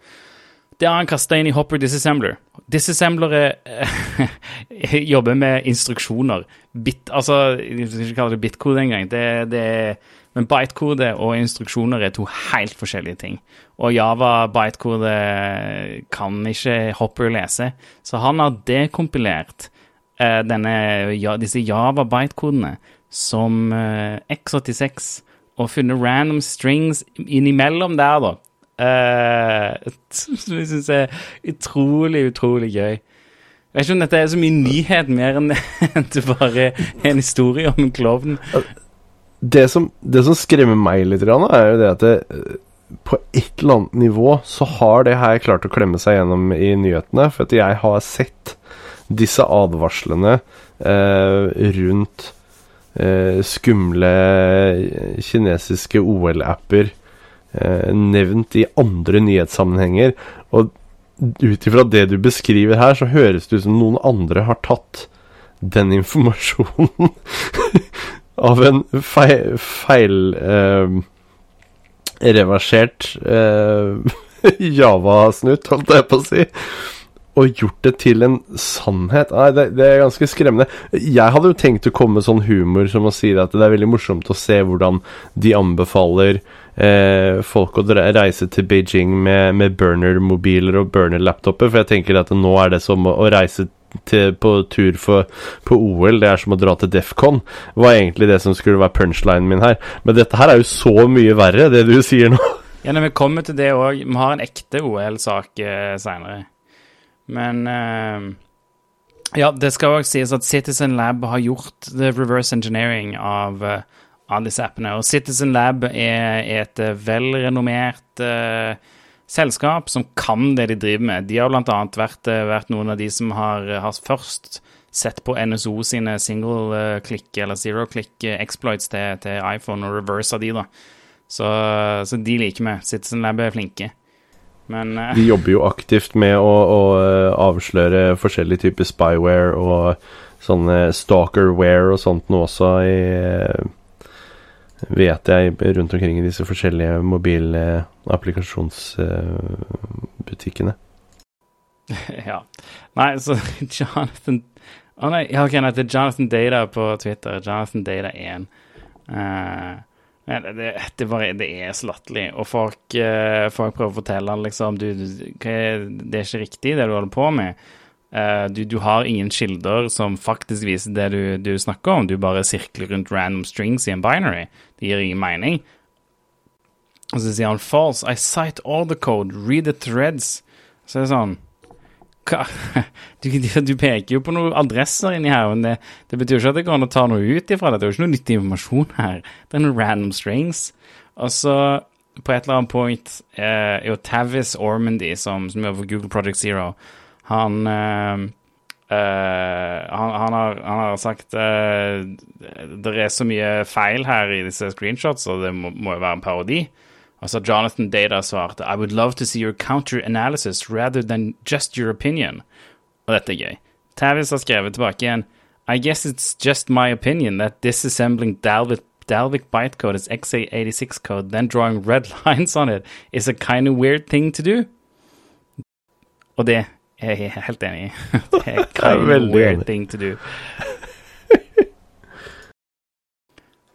Det har han kasta inn i Hopper Disassembler. Disassemblere eh, jobber med instruksjoner. Bit, altså, jeg skal ikke kalle det bitkode engang. Det, det er men bytekode og instruksjoner er to helt forskjellige ting. Og Java bytekode kan ikke Hopper lese, så han har dekompilert eh, denne, disse Java bytekodene som eh, x86 og funnet random strings innimellom der, da. Eh, som jeg syns er utrolig, utrolig gøy. Jeg vet ikke om dette er så mye nyhet mer enn det bare en historie om en klovn. Det som, det som skremmer meg litt, er jo det at det, eh, på et eller annet nivå så har det her klart å klemme seg gjennom i nyhetene. For at jeg har sett disse advarslene eh, rundt eh, skumle kinesiske OL-apper eh, nevnt i andre nyhetssammenhenger. Og ut ifra det du beskriver her, så høres det ut som noen andre har tatt den informasjonen av en feil, feil eh, reversert eh, Java-snutt, holdt jeg på å si. Og gjort det til en sannhet. Nei, det, det, er ganske skremmende. Jeg hadde jo tenkt å komme med sånn humor som å si at det er veldig morsomt å se hvordan de anbefaler eh, folk å reise til Beijing med, med burner-mobiler og burner-laptoper. For jeg tenker at nå er det som å reise til, på tur for, på OL, det er som å dra til Defcon, var egentlig det som skulle være punchlinen min her. Men dette her er jo så mye verre, det du sier nå. Ja, når vi kommer til det òg Vi har en ekte OL-sak eh, seinere. Men eh, Ja, det skal òg sies at Citizen Lab har gjort the reverse engineering av, uh, av disse appene. Og Citizen Lab er, er et uh, velrenommert uh, selskap som kan det de driver med. De har bl.a. Vært, vært noen av de som har, har først sett på NSO sine single-click eller zero-click exploits til, til, iPhone og reversa de, da. Så, så de liker vi. Citizen Lab er flinke. Men uh, De jobber jo aktivt med å, å eh, avsløre forskjellige typer spyware og sånne stalkerware og sånt nå også i eh, Vet jeg rundt omkring i disse forskjellige mobile applikasjonsbutikkene. ja. Nei, så Jonathan Å oh, nei, ok, det heter Jonathan Data på Twitter. Jonathan Data 1. Uh, det, det, bare, det er så latterlig. Og folk, uh, folk, prøver å fortelle liksom du, du, er, Det er ikke riktig, det du holder på med. Uh, du, du, har ingen kilder som faktisk viser det du, du, snakker om. Du bare sirkler rundt random strings i en binary. Det gir ingen mening. Og så sier han false. I cite all the code. Read the threads. Så er det sånn? Du, du, peker jo på noen adresser inni her, men det, det, betyr jo ikke at det går an å ta noe ut ifra det. Det er jo ikke noe nyttig informasjon her. Det er noen random strings. Og så, på et eller annet point, eh, er jo Tavis Ormandy, som, som jobber for Google Project Zero, han eh, Uh, han, han, har, han, har, sagt uh, det er så mye feil her i disse screenshots, og det må, må jo være en parodi. Altså Jonathan Data svarte I would love to see your counter-analysis rather than just your opinion. Og dette er gøy. Tavis har skrevet tilbake igjen I guess it's just my opinion that disassembling Dalvik, Dalvik bytecode as XA86 code, then drawing red lines on it, is a kind of weird thing to do. Og det er helt enig det er kind of weird thing to do.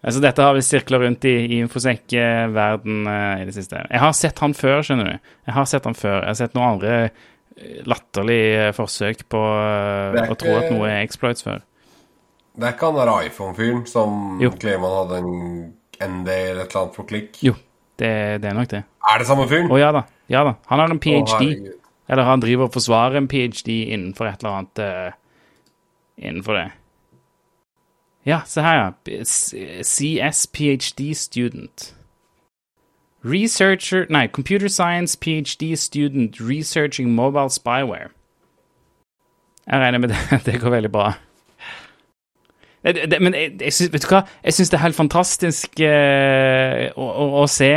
Altså, dette har vi sirkla rundt i, i Infosec-verden uh, i det siste. Jeg har sett han før, skjønner du. Jeg har sett han før. Jeg har sett noen andre eh, latterlige forsøk på uh, å tro at noe er exploits før. Det er ikke han der iPhone-fyren som Kleman hadde en ND eller et eller annet for klikk? Jo, det, det, er nok det. Er det samme fyren? Å ja da. Ja da. Han har en ph.d. Eller han driver og forsvarer en ph.d. innenfor et eller annet uh, innenfor det. Ja, se her, ja. CS ph.d. student. Researcher Nei, computer science ph.d. student researching mobile spyware. Jeg regner med det, det går veldig bra. Det, det, men jeg, jeg syns, vet du hva? Jeg syns det er helt fantastisk uh, å, å, å, se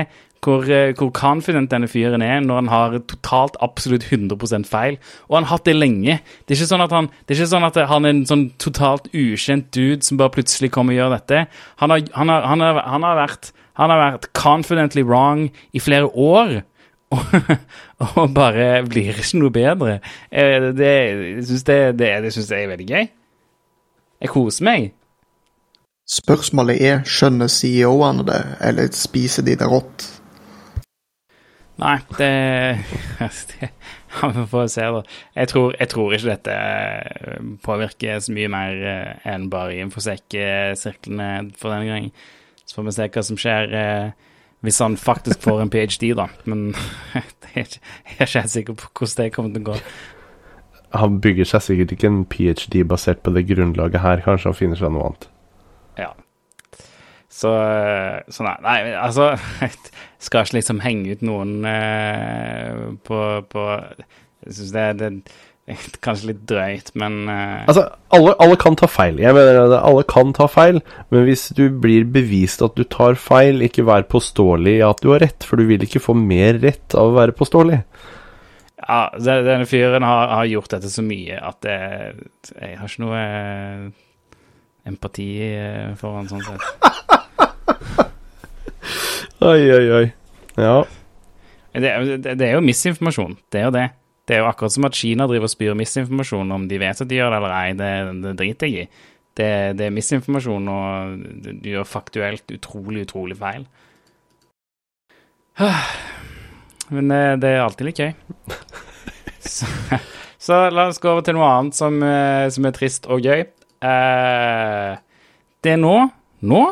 hvor, eh, hvor confident denne fyren er når han har totalt absolutt 100% feil. Og han har hatt det lenge. Det er ikke sånn at han, det er, ikke sånn at han er en sånn totalt ukjent dude som bare plutselig kommer og gjør dette. Han har, han har, han har, han har vært, vært confidently wrong i flere år. og bare blir ikke noe bedre. Eh, det, syns jeg, jeg er veldig gøy. Jeg koser meg. Spørsmålet er skjønner CEO-ene det, eller spiser de det rått? Nei, det, det Vi får se, da. Jeg tror, jeg tror, ikke dette eh, påvirker så mye mer eh, enn bare infosekk-sirklene for denne gang. Så får vi se hva som skjer eh, hvis han faktisk får en ph.d., da. Men jeg er ikke helt sikker på hvordan det kommer til å gå. han bygger seg sikkert ikke en ph.d. basert på det grunnlaget her. Kanskje han finner seg noe annet. Ja. Så, eh, så nei, nei, altså Skal ikke liksom henge ut noen eh, på, på Jeg syns det, det er kanskje litt drøyt, men eh, Altså, alle, alle kan ta feil. Jeg mener det, Alle kan ta feil, men hvis du blir bevist at du tar feil, ikke vær påståelig i at du har rett, for du vil ikke få mer rett av å være påståelig. Ja, denne fyren har, har gjort dette så mye at det, jeg har ikke noe eh, empati eh, for han sånn sett. Oi, oi, oi. Ja. Det, det, det er jo misinformasjon. Det er jo det. Det er jo akkurat som at Kina driver og spyr misinformasjon. Om de vet at de gjør det eller ei, det, det driter jeg i. Det, det er misinformasjon, og du gjør faktuelt utrolig, utrolig feil. Men eh, det er alltid litt gøy. Så, så la oss gå over til noe annet som, eh, som er trist og gøy. Eh, det er nå Nå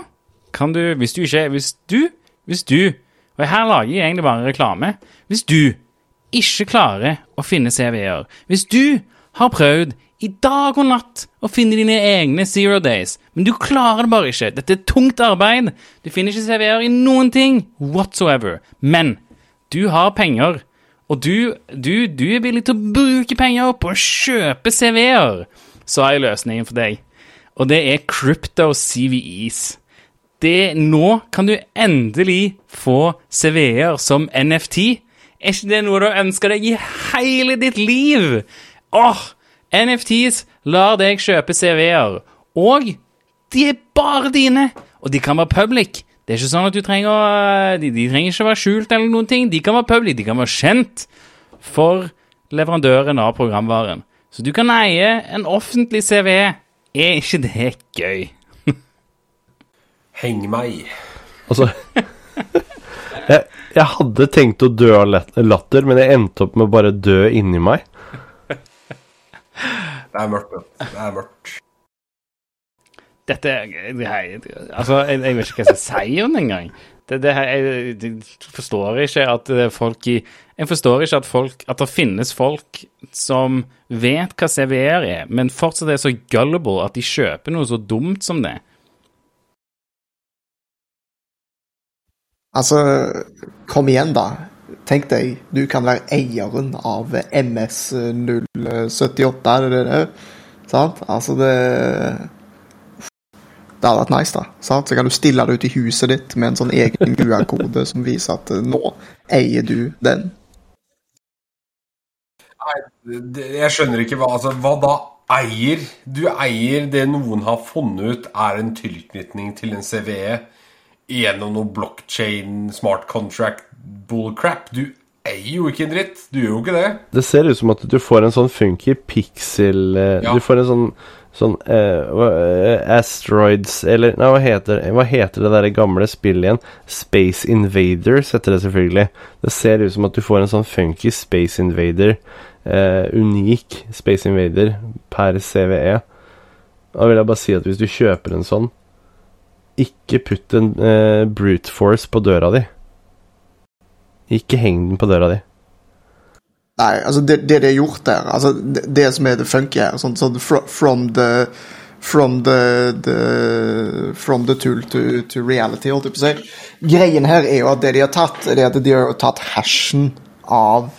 kan du, hvis du ikke Hvis du, hvis du Og her lager jeg egentlig bare reklame. Hvis du ikke klarer å finne CV-er, hvis du har prøvd i dag og natt å finne dine egne zero days, men du klarer det bare ikke. Dette er tungt arbeid. Du finner ikke CV-er i noen ting whatsoever. Men du har penger, og du, du, du er villig til å bruke penger på å kjøpe CV-er. Så har jeg løsningen for deg, og det er Crypto CVEs. Det, nå kan du endelig få CV-er som NFT. Er ikke det noe du ønsker deg i hele ditt liv? Åh, NFTs lar deg kjøpe CV-er, og de er bare dine, og de kan være public. Det er ikke sånn at du trenger å- de, de trenger ikke være skjult eller noen ting. De kan være public, de kan være kjent for leverandøren av programvaren. Så du kan eie en offentlig CV. Er ikke det gøy? Heng meg. Altså jeg, jeg hadde tenkt å dø av latter, men jeg endte opp med å bare dø inni meg. Det er mørkt. Det er mørkt. Dette det her, Altså, jeg, jeg vet ikke hva jeg skal si om det engang. Det, det jeg, jeg forstår ikke at det er folk i Jeg forstår ikke at folk At det finnes folk som vet hva CVR er, men fortsatt er så gullible at de kjøper noe så dumt som det. Altså, kom igjen, da. Tenk deg, du kan være eieren av MS078, er det det? Sant? Altså, det Det hadde vært nice, da. Sant? Så kan du stille det ut i huset ditt med en sånn egen QR-kode som viser at eh, nå eier du den. Nei, Jeg skjønner ikke hva Altså, hva da eier? Du eier det noen har funnet ut er en tilknytning til en CVE gjennom noe blockchain, smart contract, bullcrap. Du eier jo ikke en dritt. Du gjør jo ikke det. Det ser ut som at du får en sånn funky pixel eh, Ja. Du får en sånn Sånn uh, Asteroids Eller nei, hva heter, hva heter det der gamle spillet igjen? Space Invaders heter det selvfølgelig. Det ser ut som at du får en sånn funky Space Invader. Uh, unik Space Invader per CVE. Da vil jeg bare si at hvis du kjøper en sånn, ikke putt en eh, brute force på døra di. Ikke heng den på døra di. Nei, altså det, det de har gjort der altså det, det som er det funky her sånn, sånn From the From the, the From the tool to, to reality, holdt jeg på å si. Greien her er jo at det de har tatt, det er at de har tatt hashen av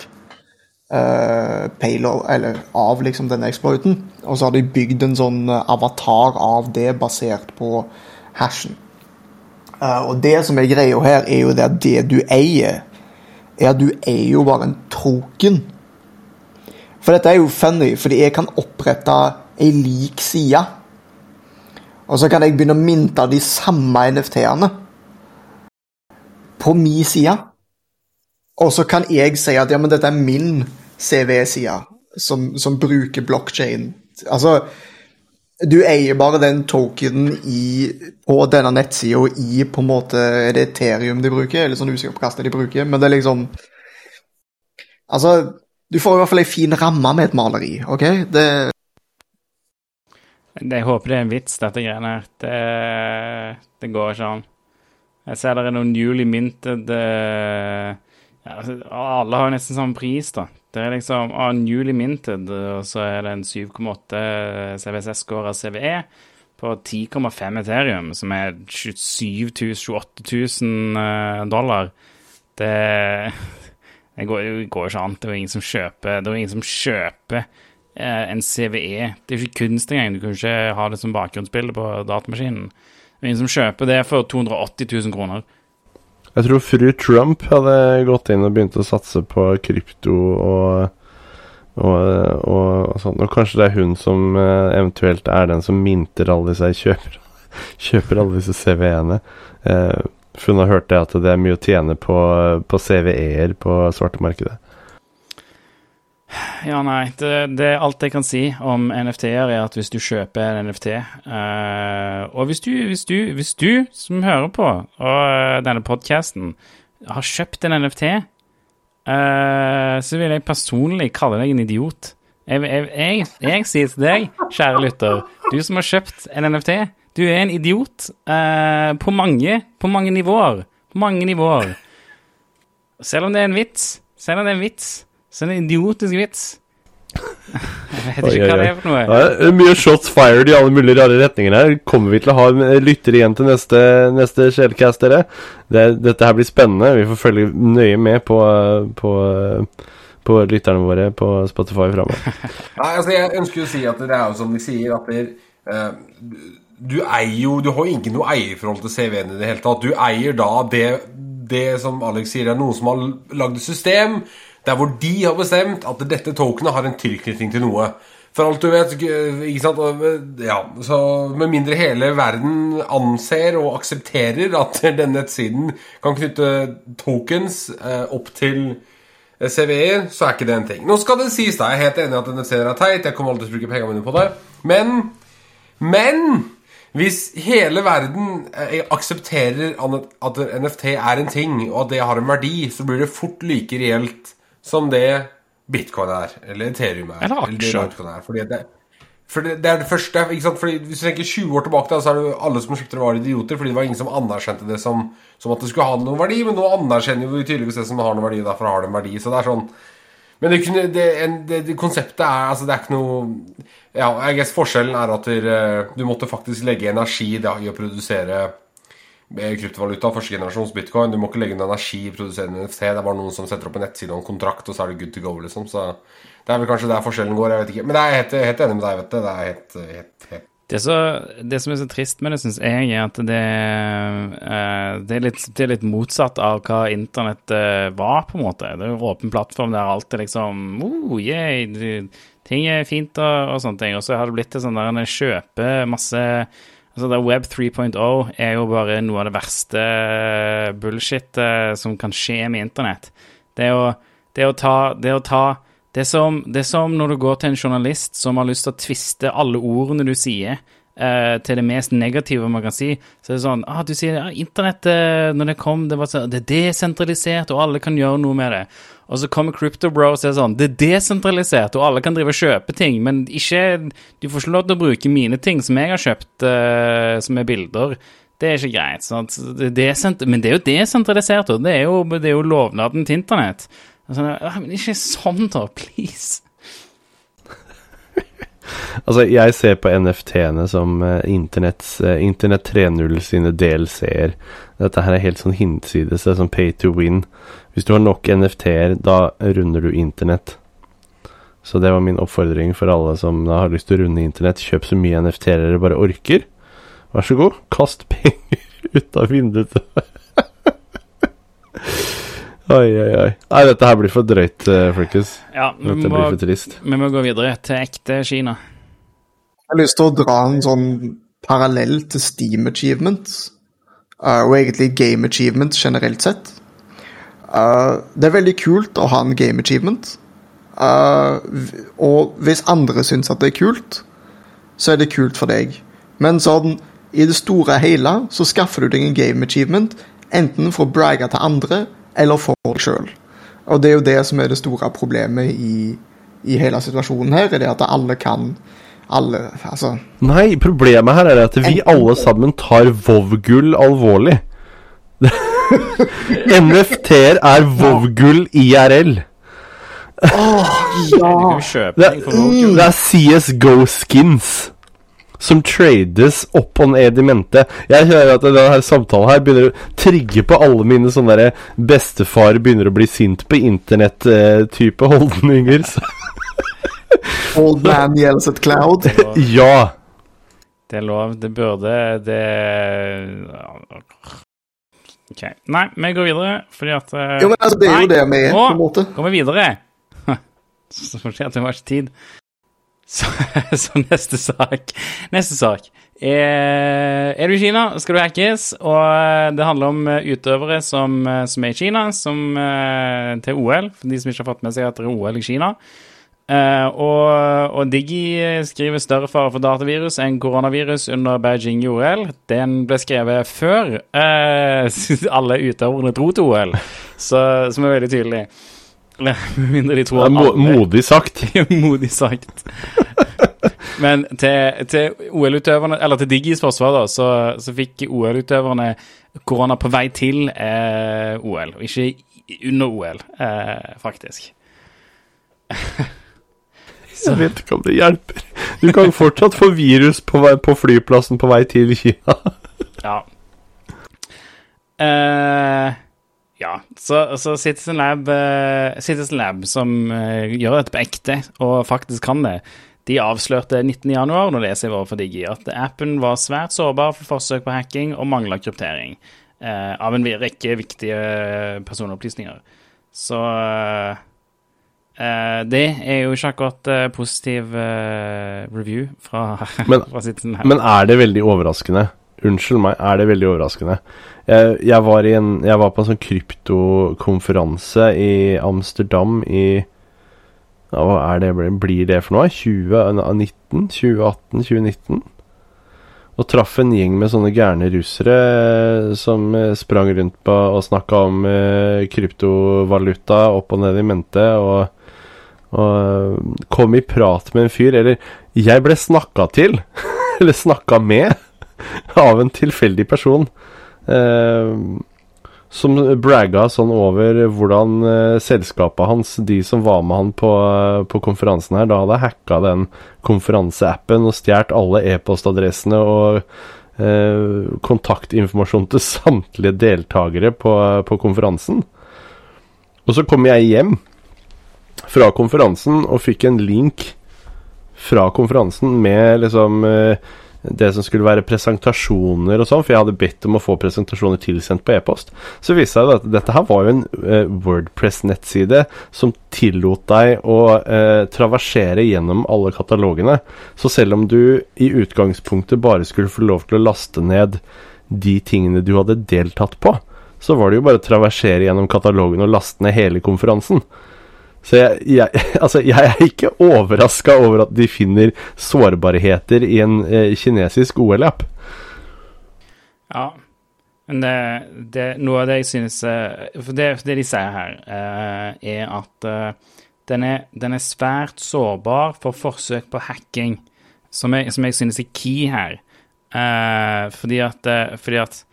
uh, payload, eller av liksom denne exploiten, og så har de bygd en sånn eh, avatar av det basert på hashen. Eh, og det som er greia her, er jo det at det du eier er at du er jo bare en token. For dette er jo funny, fordi jeg kan opprette ei lik side. Og så kan jeg begynne å minte de samme NFT-ene på min side. Og så kan jeg si at ja, men dette er min CV-side, som, som bruker blockchain. Altså, du eier bare den tokenen i, på denne nettsida i på en måte Er det Ethereum de bruker? Eller sånn usikker på hva de bruker. Men det er liksom Altså, du får i hvert fall ei en fin ramme med et maleri, OK? Det Jeg håper det er en vits, dette greiene her. Det, det går ikke an. Jeg ser det er noen newly minted eh, ja, altså, Alle har nesten samme pris, da. Det er liksom ah, newly minted, og så er det en 7,8 CVSS-score av CVE på 10,5 Ethereum, som er 27 000-28 000 eh, dollar. Det, det går jo ikke an. Det er jo ingen som kjøper Det er ingen som kjøper eh, en CVE. Det er jo ikke kunst engang. Du kan ikke ha det som bakgrunnsbilde på datamaskinen. Det er ingen som kjøper det for 280 000 kroner. Jeg tror fru Trump hadde gått inn og begynt å satse på krypto og, og, og, og sånn. Og kanskje det er hun som eh, eventuelt er den som minter alle disse kjøper, kjøper alle disse CV-ene. Eh, for hun har hørt det at det er mye å tjene på, på CVE-er på svartemarkedet. Ja, nei. Det, det alt jeg kan si om NFT-er, er at hvis du kjøper en NFT uh, Og hvis du, hvis, du, hvis du som hører på og uh, denne podkasten, har kjøpt en NFT, uh, så vil jeg personlig kalle deg en idiot. Jeg, jeg, jeg, jeg sier til deg, kjære lytter, du som har kjøpt en NFT, du er en idiot eh, på mange, på mange nivåer. På mange nivåer. Selv om det er en vits, selv om det er en vits, så en idiotisk vits. Jeg vet Oi, ikke oi, hva det er for noe. Ja, mye shots fired i alle mulige rare retninger her. Kommer vi til å ha en lytter igjen til neste, neste Shellcast, dere? Det, dette her blir spennende. Vi får følge nøye med på, på, på lytterne våre på Spotify framover. Nei, altså Jeg ønsker å si at det er jo som de sier, at det, eh, du eier jo Du har jo ikke noe eierforhold til CV-en i det hele tatt. Du eier da det, det som Alex sier, det er noen som har lagd et system der hvor de har bestemt at dette tokenet har en tilknytning til noe. For alt du vet, ikke sant Ja, så med mindre hele verden anser og aksepterer at denne nettsiden kan knytte tokens eh, opp til eh, CVE, så er ikke det en ting. Nå skal det sies, da. Jeg er helt enig i at nettsiden er teit. Jeg kommer aldri til å bruke pengene mine på det. Men Men hvis hele verden eh, aksepterer at NFT er en ting, og at det har en verdi, så blir det fort like reelt som det bitcoin er, eller Ethereum er. Eller aksjer. Litecoin er. Fordi det, for det, det er det første? Fordi Hvis du tenker 20 år tilbake, da, så er det jo alle som kjøpte det, var idioter. Fordi det var ingen som anerkjente det som, som at det skulle ha noen verdi. Men nå anerkjenner jo tydeligvis det som har noen verdi, og derfor har det en verdi. Så det er sånn men det, det, det, det konseptet er altså Det er ikke noe Ja, jeg guess forskjellen er at eh, du måtte faktisk legge energi da, i å produsere kryptovaluta, første generasjons bitcoin. Du må ikke legge noe energi i å NFT. Det er bare noen som setter opp en nettside og en kontrakt, og så er det good to go, liksom. Så det er vel kanskje der forskjellen går. Jeg vet ikke. Men jeg er helt, helt enig med deg, vet du. Det er helt, helt, helt Det, så, det som er så trist med det, syns jeg, er at det, eh, det, er litt, det er litt motsatt av hva internett eh, var, på en måte. Det er jo en åpen plattform der alt er liksom oh, yay, Ting er fint og, og sånne ting. Og så har det blitt til sånn der en kjøper masse Altså det Web 3.0 er jo bare noe av det verste bullshit eh, som kan skje med internett. Det er å, det er å ta Det er å ta det er, som, det er som når du går til en journalist som har lyst til å tviste alle ordene du sier, eh, til det mest negative man kan si. Så er det sånn ah, Du sier ja, internett eh, når det kom, det var sånn Det er desentralisert, og alle kan gjøre noe med det. Og så kommer Crypto Bro og sier sånn Det er desentralisert, og alle kan drive og kjøpe ting, men ikke Du får ikke lov til å bruke mine ting som jeg har kjøpt, uh, som er bilder. Det er ikke greit. Sant? Er men det er jo desentralisert, og det er jo, det er jo lovnaden til internett. Altså, men ikke sånn, da, please. Altså, jeg ser på NFT-ene som uh, internetts uh, Internett 3.0 sine DLC-er. Dette her er helt sånn hinsides. Det er sånn pay to win. Hvis du har nok NFT-er, da runder du internett. Så det var min oppfordring for alle som da har lyst til å runde internett. Kjøp så mye NFT-er dere bare orker. Vær så god, kast penger ut av vinduet. oi, oi, oi. Nei, dette her blir for drøyt, uh, folkens. Ja, vi Dette må, blir for trist. vi må gå videre til ekte Kina. Jeg har lyst til å dra en sånn parallell til Steam Achievements, eh, og egentlig Game Achievements generelt sett. Eh, det er veldig kult å ha en Game Achievement, Uh, og hvis andre syns at det er kult, så er det kult for deg. Men sånn, i det store og hele så skaffer du deg en Game Achievement, enten for å bragge til andre, eller for deg sjøl. Og det er jo det som er det store problemet i, i hele situasjonen her, er det at alle kan alle, altså Nei, problemet her er at vi alle sammen tar WoW-gull alvorlig. NFT-er er WoW-gull IRL. Åh, Du ja! Det, er, det er CSGO skins som trades opp og ned i mente. Jeg hører at denne her samtalen her begynner å trigge på alle mine sånne der bestefar begynner å bli sint på internett-type holdninger. Så, Old man yells at cloud. ja. Det er lov. Det burde Det OK. Nei, vi går videre, fordi at eh, Jo, men altså, det er jo det vi er, på en måte. Går vi videre? Så får vi se at det var ikke tid. Så, så neste sak Neste sak er, er du i Kina, skal du hackes. Og eh, det handler om eh, utøvere som, eh, som er i Kina, som eh, til OL. For de som ikke har fått med seg at det er OL i Kina. Eh, og, og Digi skriver større fare for datavirus enn koronavirus under Beijing i OL. Den ble skrevet før eh, alle utøverne dro til OL, så, som er veldig tydelig. Med mindre de tror at alle- modig sagt. Modig sagt. Men til, til OL-utøverne, eller til Diggis forsvar, da, så, så fikk OL-utøverne korona på vei til eh, OL, og ikke under OL, eh, faktisk. Jeg vet ikke om det hjelper. Du kan fortsatt få virus på, vei, på flyplassen på vei til Kina. Ja. Uh, ja, så, så Citizen Lab, uh, Citizen Lab som uh, gjør dette på ekte, og faktisk kan det, de avslørte 19.1, nå leser jeg overfor Digi, at appen var svært sårbar for forsøk på hacking og mangla kryptering av en rekke viktige personopplysninger. Så eh, det er jo ikke akkurat uh, positiv uh, review fra, Men- fra Citizen her. Men er det veldig overraskende? Unnskyld meg, er det veldig overraskende? Jeg, jeg, var, i en, jeg var på en sånn kryptokonferanse i Amsterdam i ja, Hva er det, blir det for noe? 2019? 2018? 2019? Og traff en gjeng med sånne gærne russere som sprang rundt på og snakka om kryptovaluta opp og ned i mente. Og, og eh, kom i prat med en fyr. Eller jeg ble snakka til, eller snakka med, av en tilfeldig person. Eh, som bragga sånn over hvordan eh, selskapet hans, de som var med han på, eh, på konferansen her, da hadde hacka den konferanseappen og stjålet alle e-postadressene og eh, kontaktinformasjon til samtlige deltakere på, på konferansen. Og så kom jeg hjem fra konferansen og fikk en link fra konferansen med liksom eh, det som skulle være presentasjoner og sånn, for jeg hadde bedt om å få presentasjoner tilsendt på e-post. Så viste det seg at dette her var jo en eh, Wordpress-nettside som tillot deg å eh, traversere gjennom alle katalogene. Så selv om du i utgangspunktet bare skulle få lov til å laste ned de tingene du hadde deltatt på, så var det jo bare å traversere gjennom katalogen og laste ned hele konferansen. Så jeg, jeg, altså jeg er ikke overraska over at de finner sårbarheter i en eh, kinesisk OL-app. Ja, men det, det, noe av det jeg synes eh, For det, det de sier her, eh, er at eh, den, er, den er svært sårbar for forsøk på hacking, som jeg, som jeg synes er key her. Eh, fordi at, eh, fordi at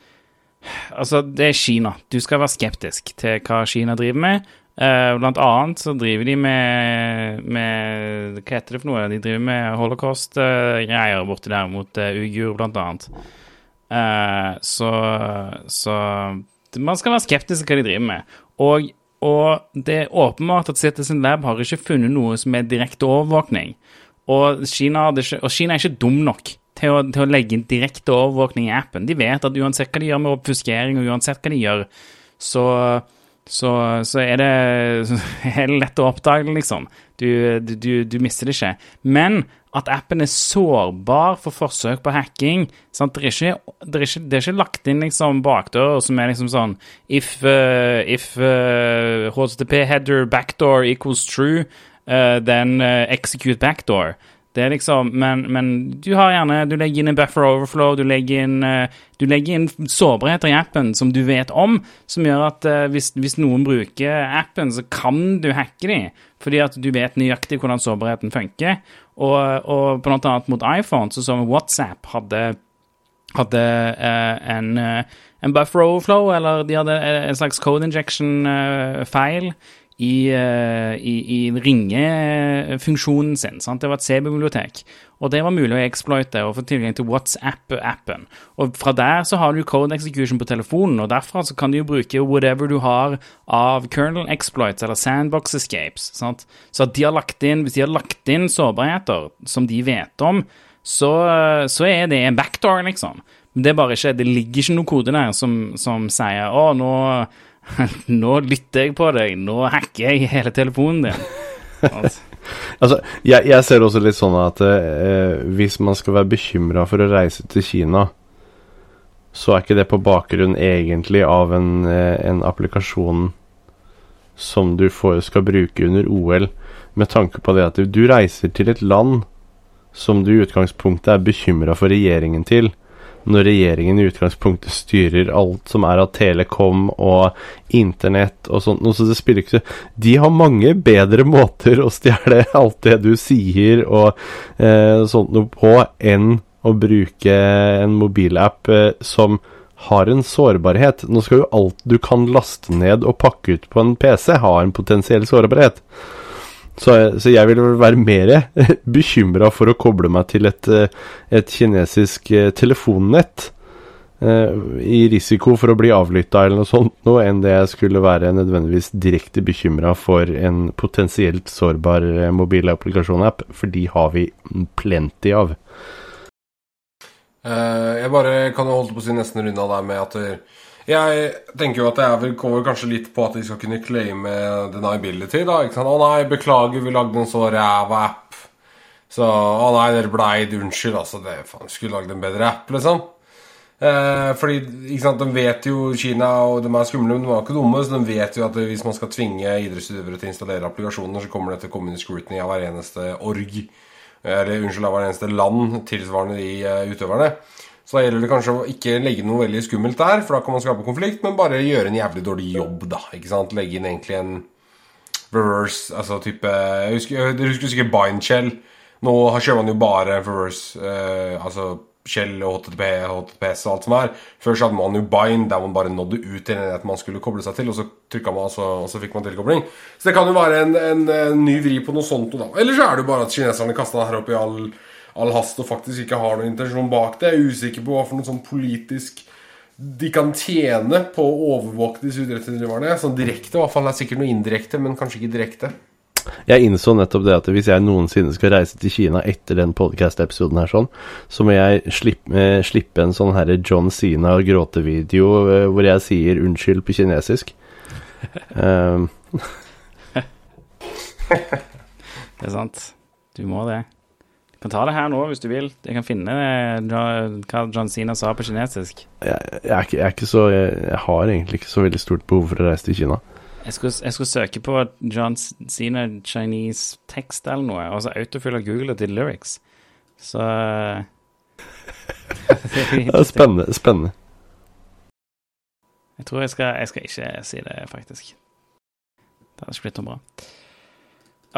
Altså, det er Kina. Du skal være skeptisk til hva Kina driver med. Eh, blant annet så driver de med, med Hva heter det for noe? De driver med holocaust-greier borti der mot uh, uigur, blant annet. Eh, så, så man skal være skeptisk til hva de driver med. Og, og det er åpenbart at Citizen Lab har ikke funnet noe som er direkte overvåkning. Og Kina, ikke, og Kina er ikke dum nok til å, til å legge inn direkte overvåkning i appen. De vet at uansett hva de gjør med oppfuskering, og uansett hva de gjør, så, så, så er, det, det lett å oppdage, liksom. Du, du, du, mister det ikke. Men at appen er sårbar for forsøk på hacking? Det, er ikke, det, er ikke, det er ikke lagt inn liksom bakdører som er liksom sånn If, uh, if uh, HTTP header backdoor equals true, uh, then execute backdoor. Det er liksom, men, men du har gjerne Du legger inn en buffer overflow, du legger inn, uh, du legger inn sårbarheter i appen som du vet om, som gjør at uh, hvis, hvis noen bruker appen, så kan du hacke dem, fordi at du vet nøyaktig hvordan sårbarheten funker. Og, og blant annet mot iPhone, så vi WhatsApp hadde hadde uh, en, uh, en buffer overflow, eller de hadde en slags code injection-feil i, eh, i, i ringefunksjonen sin. Sant? Det var et C-bibliotek. Og det var mulig å exploite og få tilgang til WhatsApp-appen. Og fra der så har du code execution på telefonen, og derfra så kan du jo bruke whatever du har av kernel exploits eller sandbox escapes. Sant? Så de inn, hvis de har lagt inn sårbarheter som de vet om, så, så er det en backdoor, liksom. Men det ikke, det ligger ikke noe kode der som, som sier 'Å, nå, nå lytter jeg på deg. Nå hacker jeg hele telefonen din'. Altså, Altså, jeg, jeg ser også litt sånn at eh, hvis man skal være bekymra for å reise til Kina, så er ikke det på bakgrunn egentlig av en, eh, en applikasjon som du får, skal bruke under OL, med tanke på det at du reiser til et land som du i utgangspunktet er bekymra for regjeringen til, når regjeringen i utgangspunktet styrer alt som er av telekom og internett og sånt. Så det spiller ikke De har mange bedre måter å stjele alt det du sier og eh, sånt noe på, enn å bruke en mobilapp eh, som har en sårbarhet. Nå skal jo alt du kan laste ned og pakke ut på en PC, ha en potensiell sårbarhet. Så, så, jeg vil være mer bekymra for å koble meg til et, eh, et kinesisk eh, telefonnett eh, i risiko for å bli avlytta eller noe sånt, noe, enn det jeg skulle være nødvendigvis direkte bekymra for en potensielt sårbar mobilapplikasjon-app, for de har vi plenty av. Jeg bare kan holde på å si nesten runda der med at jeg tenker jo at det er kommer kanskje litt på at de skal kunne claime deniability. da, ikke sant? 'Å nei, beklager, vi lagde en så ræva app.' Så 'Å nei, dere bleid. Unnskyld, altså. Det, faen, skulle lagd en bedre app', liksom. Eh, fordi ikke sant, De vet jo Kina, og de er skumle, men de er ikke dumme. Så de vet jo at hvis man skal tvinge idrettsutøvere til å installere applikasjoner, så kommer det til community scrutiny av hver eneste org. Eller unnskyld, av hver eneste land tilsvarende de uh, utøverne. Så da gjelder det kanskje å ikke legge noe veldig skummelt der, for da kan man skape konflikt, men bare gjøre en jævlig dårlig jobb, da. ikke sant? Legge inn egentlig en reverse, altså type Jeg husker, husker sikkert Bindshell. Nå kjører man jo bare reverse, eh, altså Shell og HTTP, HTTPS og alt som er. Før så hadde man jo Bind, der man bare nådde ut til en enhet man skulle koble seg til, og så trykka man, og så, og så fikk man tilkobling. Så det kan jo være en, en, en ny vri på noe sånt. Da. Eller så er det jo bare at kineserne kasta her opp i all all hast og faktisk ikke har noen intensjon bak det. Jeg er usikker på hva for noe sånn politisk de kan tjene på å overvåke disse idrettsutøverne. Sånn direkte, i hvert fall. Det er sikkert noe indirekte, men kanskje ikke direkte. Jeg innså nettopp det at hvis jeg noensinne skal reise til Kina etter den podcast-episoden her sånn, så må jeg slippe, eh, slippe en sånn herre John Sina-gråtevideo eh, hvor jeg sier unnskyld på kinesisk. um. det er sant. Du må det kan ta det her nå hvis du vil. Jeg kan finne hva John Sina sa på kinesisk. Jeg, jeg, er ikke, jeg, er ikke så, jeg, har egentlig ikke så veldig stort behov for å reise til Kina. Jeg skulle, jeg skulle søke på John Sina Chinese tekst eller noe, og så autofyller Google til lyrics. Så det er spennende. Spennende. Jeg tror jeg skal, jeg skal ikke si det, faktisk. Det hadde ikke blitt noe bra.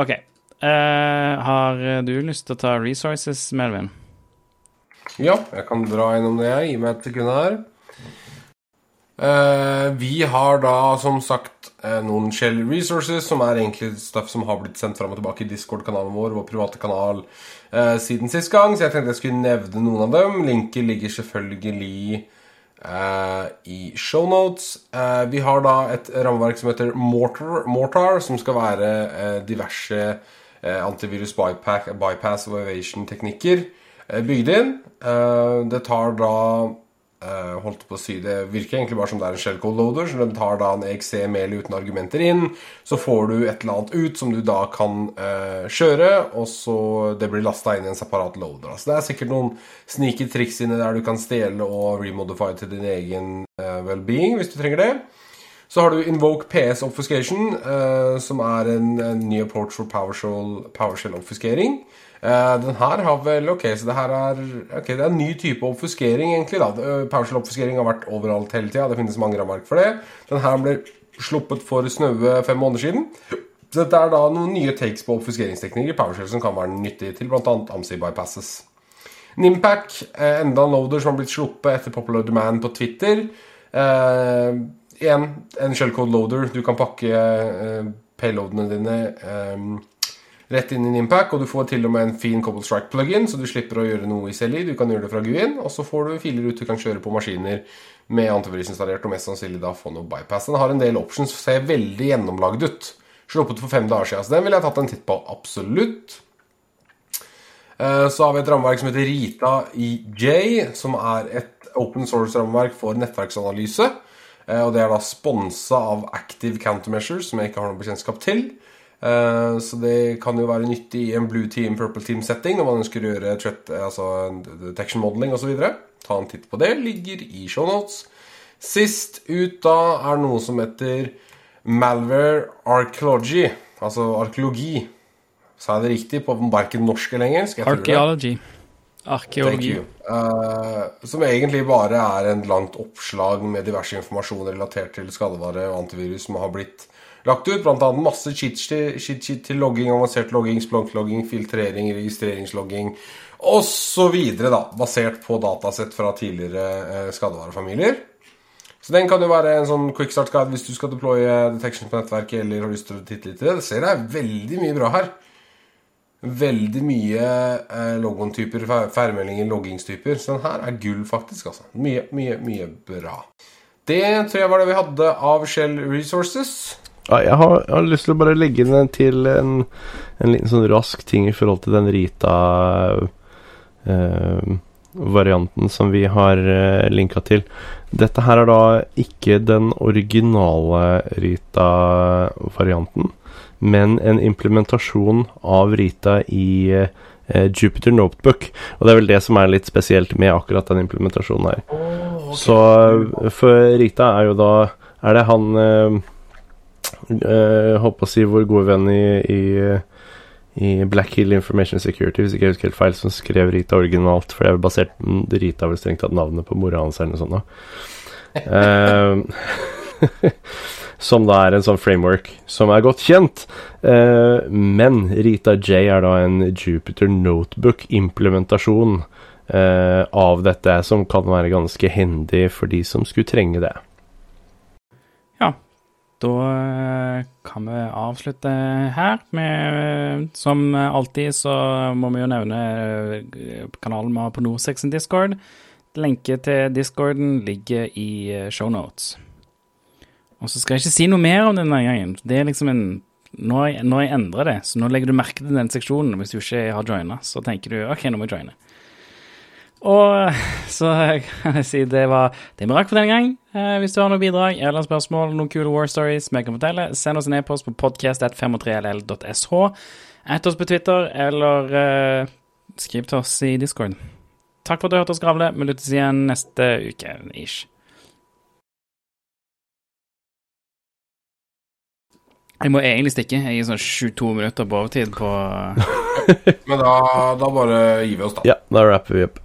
OK. Uh, har du lyst til å ta resources, Melvin? Ja, jeg kan dra innom det. jeg. Gi meg et sekund her. Uh, vi har da som sagt uh, noen Shell resources, som er egentlig stuff som har blitt sendt fram og tilbake i Discord-kanalen vår, vår private kanal, siden sist gang. Så jeg tenkte jeg skulle nevne noen av dem. Linker ligger selvfølgelig i shownotes. vi har da et rammeverk som heter Mortar, Mortar som skal være diverse Eh, antivirus bypass, og evasion-teknikker eh, bygd inn. Eh, det tar da holdt på å si Det virker egentlig bare som det er en shellcode loader, så den tar da en med uten argumenter inn. Så får du et eller annet ut som du da kan kjøre, og så det blir lasta inn i en separat loader. Så det er sikkert noen sneaky triks inni der du kan stjele og remodify til din egen well-being hvis du trenger det. Så har du Invoke PS Obfuscation, uh, som er en, en, ny approach for PowerShell, PowerShell-obfuskering. Uh, den her har vel Ok, så det her er Ok, det er en ny type obfuskering, egentlig. da eh, PowerShell-obfuskering har vært overalt hele tida. Det finnes mange rammeverk for det. Den her ble sluppet for snaue fem måneder siden. Så dette er da noen nye takes på obfuskeringsteknikker i PowerShell som kan være nyttig til bl.a. AMSI bypasses. Nimpac, enda en loader som har blitt sluppet etter popular demand på Twitter. Uh, en, en shellcode loader. Du kan pakke eh, payloadene dine ehm, rett inn i Nimpac, og du får til og med en fin Cobble Strike plug-in, så du slipper å gjøre noe i CLI. Du kan gjøre det fra GUIN, og så får du filer ut du kan kjøre på maskiner med antivirus installert, og mest sannsynlig da få noe bypass. Den har en del options, ser veldig gjennomlagd ut. Sluppet for fem dager siden, så den ville jeg tatt en titt på. Absolutt. Eh, Så har vi et rammeverk som heter Rita EJ, som er et open source-rammeverk for nettverksanalyse. Eh, Og det er da sponsa av Active Countermeasures, som jeg ikke har noe bekjentskap til. Eh, Så det kan jo være nyttig i en blue team, purple team-setting når man ønsker å gjøre threat, altså detection modeling osv. Ta en titt på det. Ligger i shownotes. Sist ut da er noe som heter Malware Archaeology, altså arkeologi. Sa jeg det riktig på verken norsk eller engelsk? Archaeology. Arkeologi. Eh, som egentlig bare er en langt oppslag med diverse informasjon relatert til skadevare og antivirus som har blitt lagt ut. Blant annet masse cheat sheet cheat til logging, avansert logging, splunk-logging, filtrering, registreringslogging osv. Basert på datasett fra tidligere uh, skadevarefamilier. Så den kan jo være en sånn quick start guide hvis du skal deploye detection på nettverket eller har lyst til å titte litt i det. Det ser jeg veldig mye bra her. Veldig mye eh, logon-typer, feilmeldinger, loggingstyper. Så den her er gull, faktisk. altså. Mye, mye, mye bra. Det tror jeg var det vi hadde av Shell Resources. Ja, jeg, har, jeg har lyst til å bare legge inn til en, en liten sånn rask ting i forhold til den Rita-varianten som vi har uh, linka til. Dette her er da ikke den originale Rita-varianten, men en implementasjon av Rita i eh, Jupiter Notebook. Og det er vel det som er litt spesielt med akkurat den implementasjonen her. Så eh, for Rita er jo da Er det han eh, eh, Holdt på å si vår gode venn i, i, i Black Hill Information Security, hvis ikke jeg husker helt feil, som skrev Rita originalt. For det er basert Rita har vel strengt tatt navnet på mora hans eller noe sånt. da. Eh, som da er en sånn framework som er godt kjent. Eh, men Rita J er da en Jupiter Notebook-implementasjon eh, av dette, som kan være ganske hendig for de som skulle trenge det. Ja, Da eh, kan vi avslutte her. Med, som alltid så må vi jo nevne eh, kanalen vi har på Norsex Discord. Lenke til discorden ligger i eh, shownotes. Og så skal jeg ikke si noe mer om denne gangen. Det er liksom en Nå har jeg, nå jeg endret det, så nå legger du merke til den seksjonen. Hvis du ikke har joina, så tenker du OK, nå må jeg joine. Og så kan jeg si det var det vi rakk for denne gang. Eh, hvis du har noen bidrag eller spørsmål, noen kule war stories vi kan fortelle, send oss en e-post på podcast.53ll.sh. Ett oss på Twitter, eller eh, skriv til oss i Discord. Takk for at du hørte oss skravle. Vi lyttes igjen neste uke, ish. Jeg må egentlig stikke. Jeg er sånn 22 minutter på overtid på Men da, da bare gir vi oss, da. Ja, da rapper vi opp.